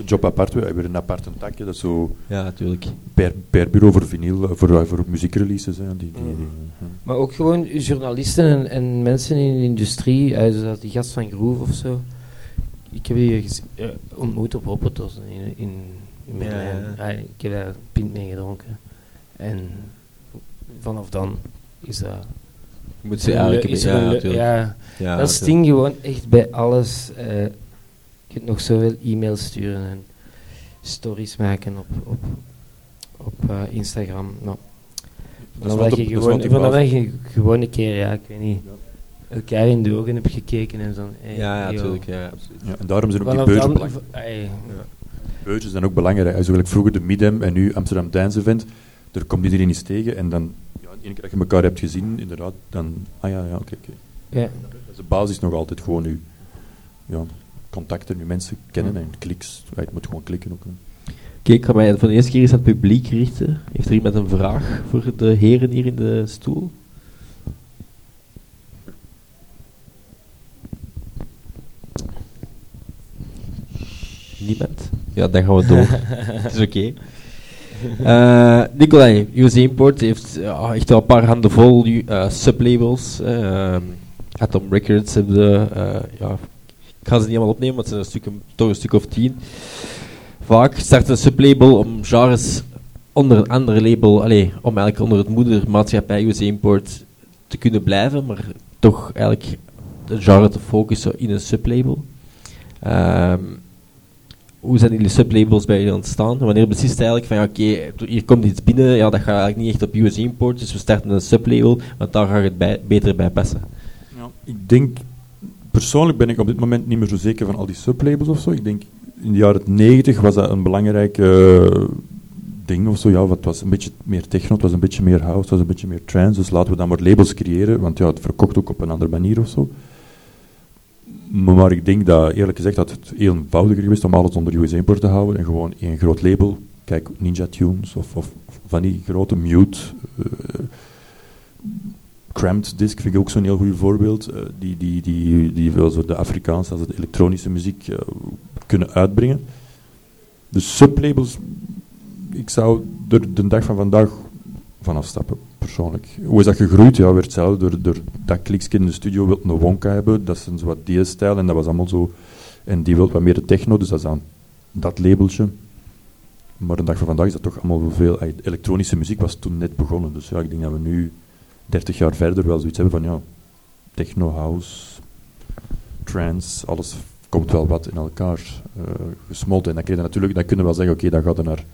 Ook een job apart, we hebben een apart een takje, dat zo Ja, natuurlijk. per, per bureau voor vinyl, eh, voor, voor muziekreleases. Hè, die, die, die, ja. Maar ook gewoon journalisten en, en mensen in de industrie, eh, zoals die gast van Groove of zo. Ik heb die eh, ontmoet op Hoppetos in, in, in Berlijn. Ja, ja. Ah, ik heb daar een pint mee gedronken. En vanaf dan is dat... Moet ze eigenlijk... is ja, ja, Ja, dat sting gewoon echt bij alles. eh je kunt nog zoveel e-mails sturen en stories maken op, op, op eh, Instagram. Nou, Dat vanaf je gewoon, vanaf je gewoon een keer, ja, ik weet niet, elkaar in de ogen hebt gekeken en zo. hey, Ja, ja, natuurlijk. Ja, absoluut. Ja, en daarom zijn ook die beurzen belangrijk. v- ey, Beurzen zijn ook belangrijk. Also, gelijk vroeger de Midem en nu Amsterdam Dance Event. Er komt iedereen eens tegen en dan, ja, ene keer dat je elkaar hebt gezien, inderdaad, dan, ah ja, ja, oké, oké. ja. Dat is de basis nog altijd gewoon nu, ja, contacten, nu mensen kennen en kliks. Ja, je moet gewoon klikken ook. Oké, ik ga mij voor de eerste keer eens aan het publiek richten. Heeft er iemand een vraag voor de heren hier in de stoel? Niemand? Ja, dan gaan we door. Het is oké. Eh, Nicolai, USA Import heeft echt wel een paar handen vol nu, eh, sublabels. eh, ehm, Atom Records hebben de, ja, ik ga ze niet allemaal opnemen, want het zijn een toch een stuk of tien. Vaak start een sublabel om genres onder een andere label, allee, om eigenlijk onder het moedermaatschappij USA Import te kunnen blijven, maar toch eigenlijk het genre te focussen in een sublabel. Ehm, hoe zijn jullie sublabels bij jullie ontstaan? Wanneer je eigenlijk van ja, oké, hier komt iets binnen, ja, dat gaat eigenlijk niet echt op US import, dus we starten een sublabel, want daar gaat het beter bij passen. Ja, ik denk, persoonlijk ben ik op dit moment niet meer zo zeker van al die sublabels of zo. Ik denk, in de jaren 90 was dat een belangrijk eh, ding of zo. Ja, wat was een beetje meer techno, het was een beetje meer house, het was een beetje meer trance. Dus laten we dan maar labels creëren, want ja, het verkocht ook op een andere manier of zo. Maar ik denk dat, eerlijk gezegd, dat het heel eenvoudiger geweest om alles onder US Import te houden en gewoon één groot label. Kijk, Ninja Tunes of, of, van die grote Mute. Uh, Cramped Disc vind ik ook zo'n heel goed voorbeeld. Uh, die, die, die, die veel zo de Afrikaanse als de elektronische muziek uh, kunnen uitbrengen. Dus sublabels, ik zou er de dag van vandaag van afstappen, persoonlijk. Hoe is dat gegroeid? Ja, werd hetzelfde. Door, door dat kliksje in de studio wil een Wonka hebben, dat is een wat die stijl en dat was allemaal zo. En die wil wat meer de techno, dus dat is dan dat labeltje. Maar de dag van vandaag is dat toch allemaal veel. Elektronische muziek was toen net begonnen, dus ja, ik denk dat we nu 30 jaar verder wel zoiets hebben van ja, techno, house, trance, alles komt wel wat in elkaar uh, gesmolten. En dan, kun je natuurlijk, dan kunnen we wel zeggen, oké, okay, dan gaat er naar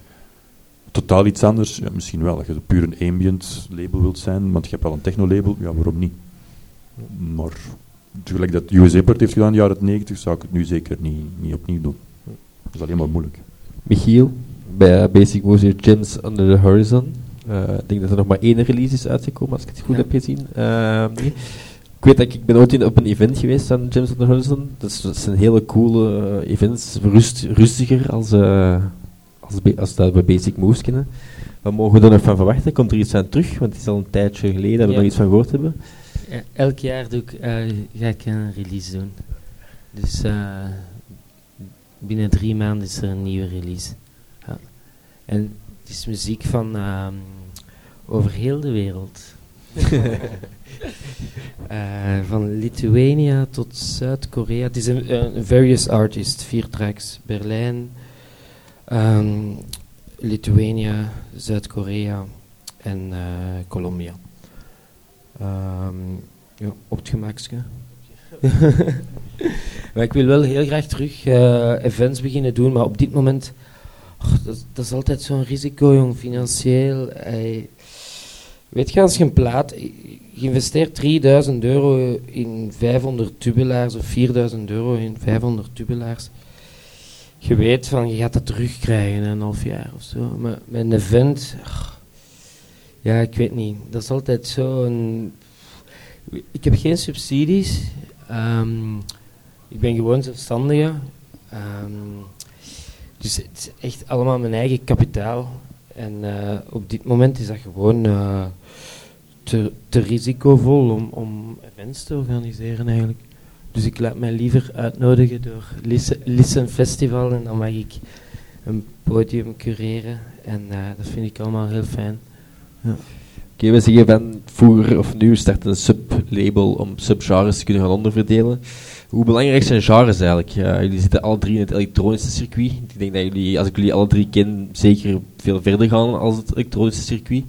totaal iets anders. Misschien wel, dat je puur een ambient label wilt zijn, want je hebt wel een techno label, ja, waarom niet? Maar gelijk dat USA Port heeft gedaan in de jaren 90, zou ik het nu zeker niet, niet opnieuw doen. Dat is alleen maar moeilijk. Michiel, bij Basic Moves Gems Under the Horizon. Uh, ik denk dat er nog maar één release is uitgekomen, als ik het goed ja. heb gezien. Uh, ik weet dat ik, ik ben ooit in, op een event geweest aan Under the Horizon. Dat, is, dat zijn hele coole uh, events, rust, rustiger als, als, als dat we Basic Moves kennen. Wat mogen we er nog van verwachten? Komt er iets aan terug? Want het is al een tijdje geleden dat we ja. er iets van gehoord hebben. Ja, elk jaar doe ik, ga ik een release doen. Dus binnen drie maanden is er een nieuwe release. Ja. En het is muziek van um, over heel de wereld. uh, van Lithuania tot Zuid-Korea. Het is een, various artist, vier tracks. Berlijn, um, Lithuania, Zuid-Korea en uh, Colombia. Um, op het gemakske. maar ik wil wel heel graag terug uh, events beginnen doen, maar op dit moment Oh, dat, dat, is altijd zo'n risico, jong, financieel. Weet je, als je een plaat... Je investeert 3000 euro in 500 tubelaars of 4000 euro in 500 tubelaars. Je weet van, je gaat dat terugkrijgen in een half jaar of zo. Maar met een event... Oh, ja, ik weet niet. Dat is altijd zo een... Ik heb geen subsidies. Um, ik ben gewoon zelfstandige. Um, dus het is echt allemaal mijn eigen kapitaal. En uh, op dit moment is dat gewoon uh, te, te, risicovol om, om events te organiseren eigenlijk. Dus ik laat mij liever uitnodigen door Listen, Festival en dan mag ik een podium cureren. En uh, dat vind ik allemaal heel fijn. Ja. Oké, okay, we zeggen van vroeger of nu start een sublabel om subgenres te kunnen gaan onderverdelen. Hoe belangrijk zijn genres eigenlijk? Jullie zitten alle drie in het elektronische circuit. Ik denk dat jullie, als ik jullie alle drie ken, zeker veel verder gaan als het elektronische circuit.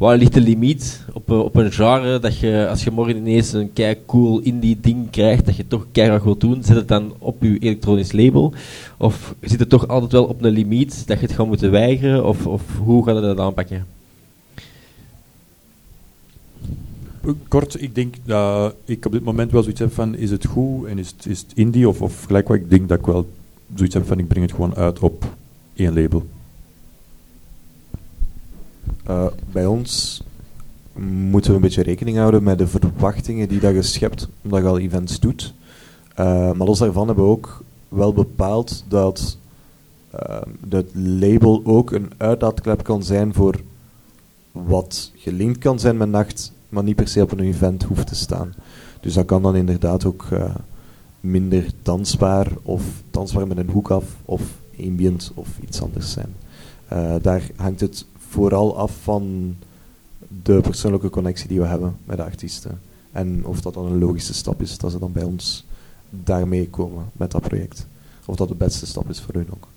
Waar ligt de limiet op, op een genre dat je, als je morgen ineens een kei cool indie ding krijgt, dat je toch keihard wilt doen, zet het dan op je elektronisch label? Of zit het toch altijd wel op een limiet dat je het gaat moeten weigeren? Of, of hoe gaat je dat aanpakken? Kort, ik denk dat ik op dit moment wel zoiets heb van, is het goed en is het, is indie of, of gelijk wat ik denk dat ik wel zoiets heb van, ik breng het gewoon uit op één label. Uh, bij ons moeten we een beetje rekening houden met de verwachtingen die dat je schept, omdat je al events doet. Uh, maar los daarvan hebben we ook wel bepaald dat het label ook een uitlaatklep kan zijn voor wat gelinkt kan zijn met nacht maar niet per se op een event hoeft te staan. Dus dat kan dan inderdaad ook minder dansbaar of dansbaar met een hoek af of ambient of iets anders zijn. Daar hangt het vooral af van de persoonlijke connectie die we hebben met de artiesten. En of dat dan een logische stap is dat ze dan bij ons daarmee komen met dat project. Of dat de beste stap is voor hun ook.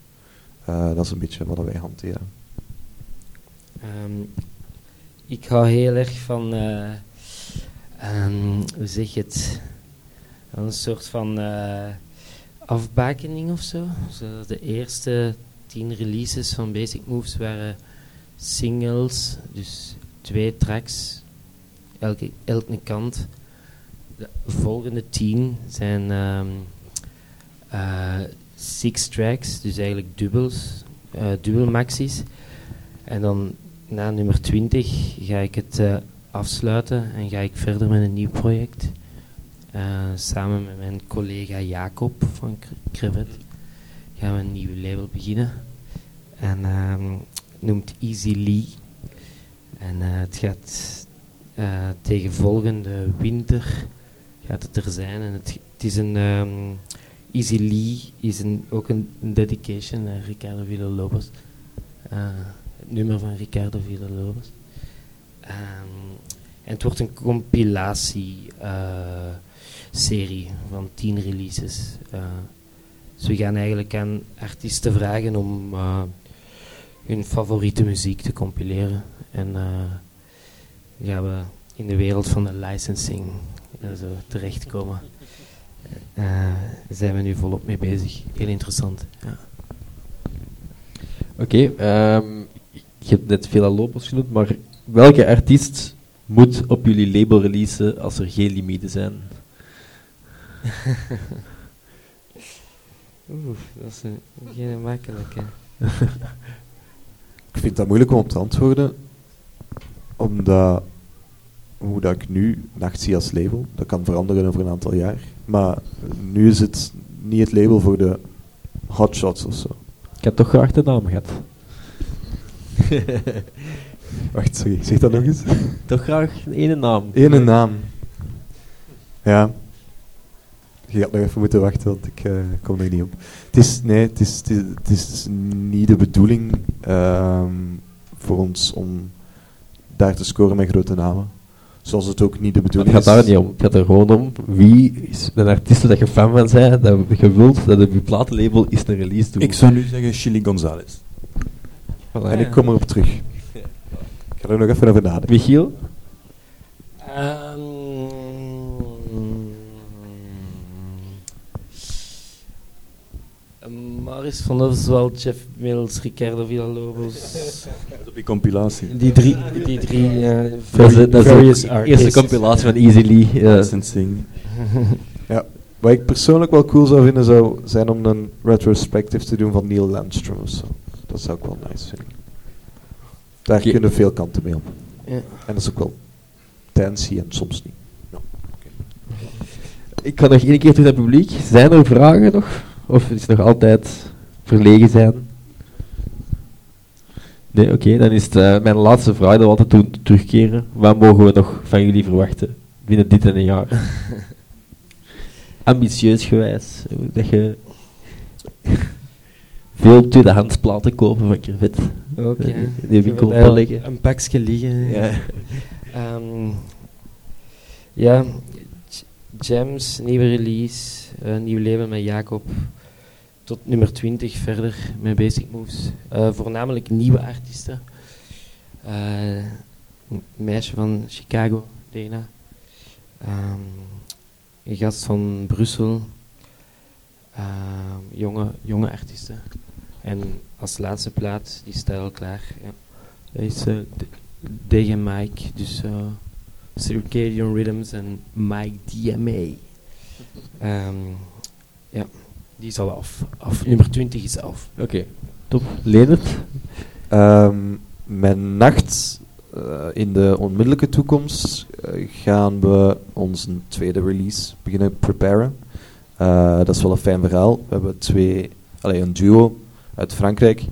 Uh, dat is een beetje wat wij hanteren. Um, ik hou heel erg van, uh, um, hoe zeg je het, een soort van uh, afbakening of zo. zo. De eerste tien releases van Basic Moves waren singles, dus twee tracks, elke, elke kant. De volgende tien zijn um, uh, six tracks, dus eigenlijk dubbels, dubbel maxis. En dan na nummer 20 ga ik het uh, afsluiten en ga ik verder met een nieuw project. Uh, samen met mijn collega Jacob van Crevet gaan we een nieuw label beginnen. En um, noemt Easy Lee. En uh, het gaat tegen volgende winter gaat het er zijn. En het, is een um, Easy Lee is een, ook een, dedication naar Ricardo Villalobos. Uh, het nummer van Ricardo Villalobos. Um, en het wordt een compilatie uh, serie van tien releases. Uh, dus we gaan eigenlijk aan artiesten vragen om hun favoriete muziek te compileren. En gaan we in de wereld van de licensing zo terechtkomen. Daar zijn we nu volop mee bezig. Heel interessant. Ja. Oké, okay, um, je hebt net veel Lopers genoemd, maar welke artiest moet op jullie label releasen als er geen limieten zijn? Oeh, dat is een, geen makkelijke. ik vind dat moeilijk om te antwoorden, omdat hoe dat ik nu Nacht zie als label, dat kan veranderen over een aantal jaar. Maar nu is het niet het label voor de hotshots of zo. Ik heb toch graag de naam gehad. Wacht, sorry, zeg dat nog eens. toch graag een ene naam. Ene naam. Ja. Je gaat nog even moeten wachten, want ik uh, kom er niet op. Het is, nee, het is, het is, het is niet de bedoeling um, voor ons om daar te scoren met grote namen. Zoals het ook niet de bedoeling is. Het gaat daar niet om. Het gaat er gewoon om wie is een artiest dat je fan van bent, dat je wilt dat op je platenlabel is een release doen. Ik zou nu zeggen Chili Gonzalez. Voilà, en ik kom erop terug. Ik ga er nog even over nadenken. Michiel? Um, Maris van Oswald, Jeff Mills, Ricardo Villalobos. op die compilatie. Die drie, die drie uh, dat is, dat is de eerste compilatie van Easily. Uh. ja. Wat ik persoonlijk wel cool zou vinden, zou zijn om een retrospective te doen van Neil Landstrom of zo. Dat zou ik wel nice vinden. Daar okay. kunnen veel kanten mee op. Ja. En dat is ook wel dancey en soms niet. Ja. Okay. Ik ga nog één keer terug naar het publiek. Zijn er vragen nog? Of is het nog altijd verlegen zijn? Nee, oké, dan is het uh, mijn laatste vraag dat we altijd doen, terugkeren. Wat mogen we nog van jullie verwachten binnen dit en een jaar? Ambitieus gewijs, dat je veel tweedehands platen kopen van Crevet. Oké. Okay. Die winkel liggen. Een pakje liggen. Ja. um, ja, Gems, nieuwe release, nieuw leven met Jacob. Tot nummer 20 verder met Basic Moves. Uh, voornamelijk nieuwe artiesten. Een meisje van Chicago, Dana. Um, een gast van Brussel. jonge, jonge artiesten. En als laatste plaat, die staat al klaar. Ja. Dat is uh, Mike, dus Circadian Rhythms en Mike DMA. Um, ja, die is al af. af. Nummer 20 is af. Oké, okay. top. Um, mijn nacht uh, in de onmiddellijke toekomst uh, gaan we onze tweede release beginnen preparen. Uh, dat is wel een fijn verhaal. We hebben twee, allee, een duo uit Frankrijk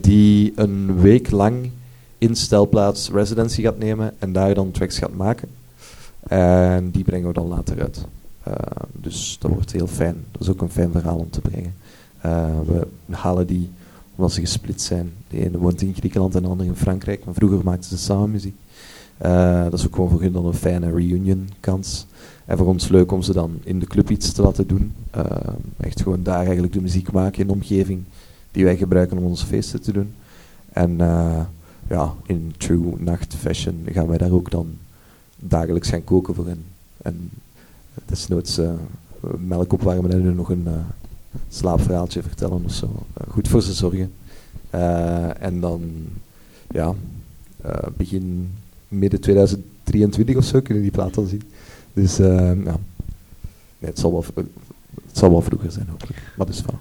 die een week lang in stelplaats residency gaat nemen en daar dan tracks gaat maken. En die brengen we dan later uit. Uh, dus dat wordt heel fijn. Dat is ook een fijn verhaal om te brengen. Uh, we halen die omdat ze gesplit zijn. De ene woont in Griekenland en de andere in Frankrijk. Maar vroeger maakten ze samen muziek. Uh, dat is ook gewoon voor hun dan een fijne reunion kans. En voor ons leuk om ze dan in de club iets te laten doen. echt gewoon daar eigenlijk de muziek maken in de omgeving die wij gebruiken om onze feesten te doen. En ja, in true nacht fashion gaan wij daar ook dan dagelijks gaan koken voor hen. En desnoods uh, melk opwarmen en hun nog een uh, slaapverhaaltje vertellen of zo. Uh, goed voor ze zorgen. en dan, ja, begin midden 2023 of zo kunnen die plaat dan zien. Dus ja, nee, het, zal wel, het zal wel vroeger zijn hopelijk. Maar dus wel.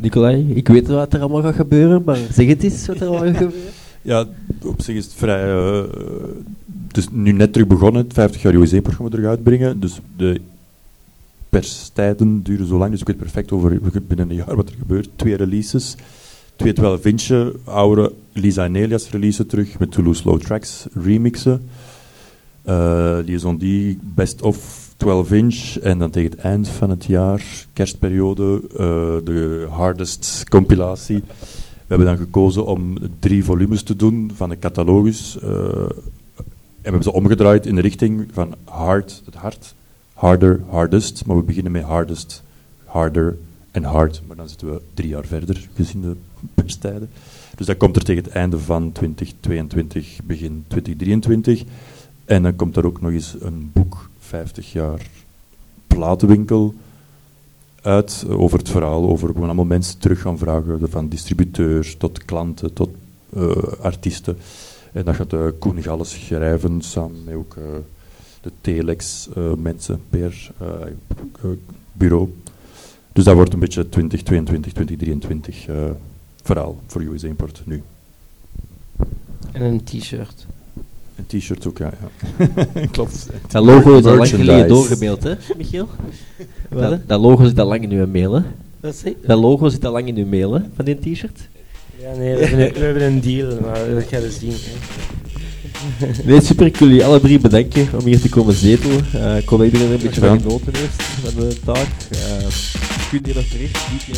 Nicolai, ik weet wat er allemaal gaat gebeuren, maar zeg het eens wat er allemaal gaat gebeuren. Ja, op zich is het vrij... eh, het is nu net terug begonnen, het 50 jaar OEC-programma terug uitbrengen. Dus de perstijden duren zo lang, dus ik weet perfect over binnen een jaar wat er gebeurt. Twee releases. Twee 12 inch, oude Lisa en Elias releasen terug met Toulouse Slow Tracks remixen. Eh Liaison die best of 12 inch en dan tegen het eind van het jaar, kerstperiode, eh, de hardest compilatie. We hebben dan gekozen om drie volumes te doen van de catalogus. eh, en we hebben ze omgedraaid in de richting van hard, het hart, harder, hardest. Maar we beginnen met hardest, harder en hard. Maar dan zitten we drie jaar verder, gezien de perstijden. Dus dat komt er tegen het einde van 2022, begin 2023. En dan komt er ook nog eens een boek, 50 jaar platenwinkel, uit over het verhaal, over gewoon allemaal mensen terug gaan vragen, van distributeurs tot klanten, tot eh, artiesten. En dat gaat uh, Koen Galles schrijven, samen met ook uh, de Telex mensen per bureau. Dus dat wordt een beetje 2022, 2023 verhaal voor USA Import nu. En een t-shirt. Een t-shirt ook, ja. ja. Klopt. Dat logo is al lang geleden doorgemaild, hè, Michiel? dat, dat, logo zit al lang in uw mail, hè? Zeg Dat logo zit al lang in uw mail, hè, van die t-shirt? Ja, nee, we hebben, een, we hebben een deal, maar dat ga je zien. Nee, super. Ik wil jullie alle drie bedanken om hier te komen zetelen. Uh, ik hoop dat iedereen er een beetje van genoten heeft van de taak. Uh, kun je nog terecht, niet in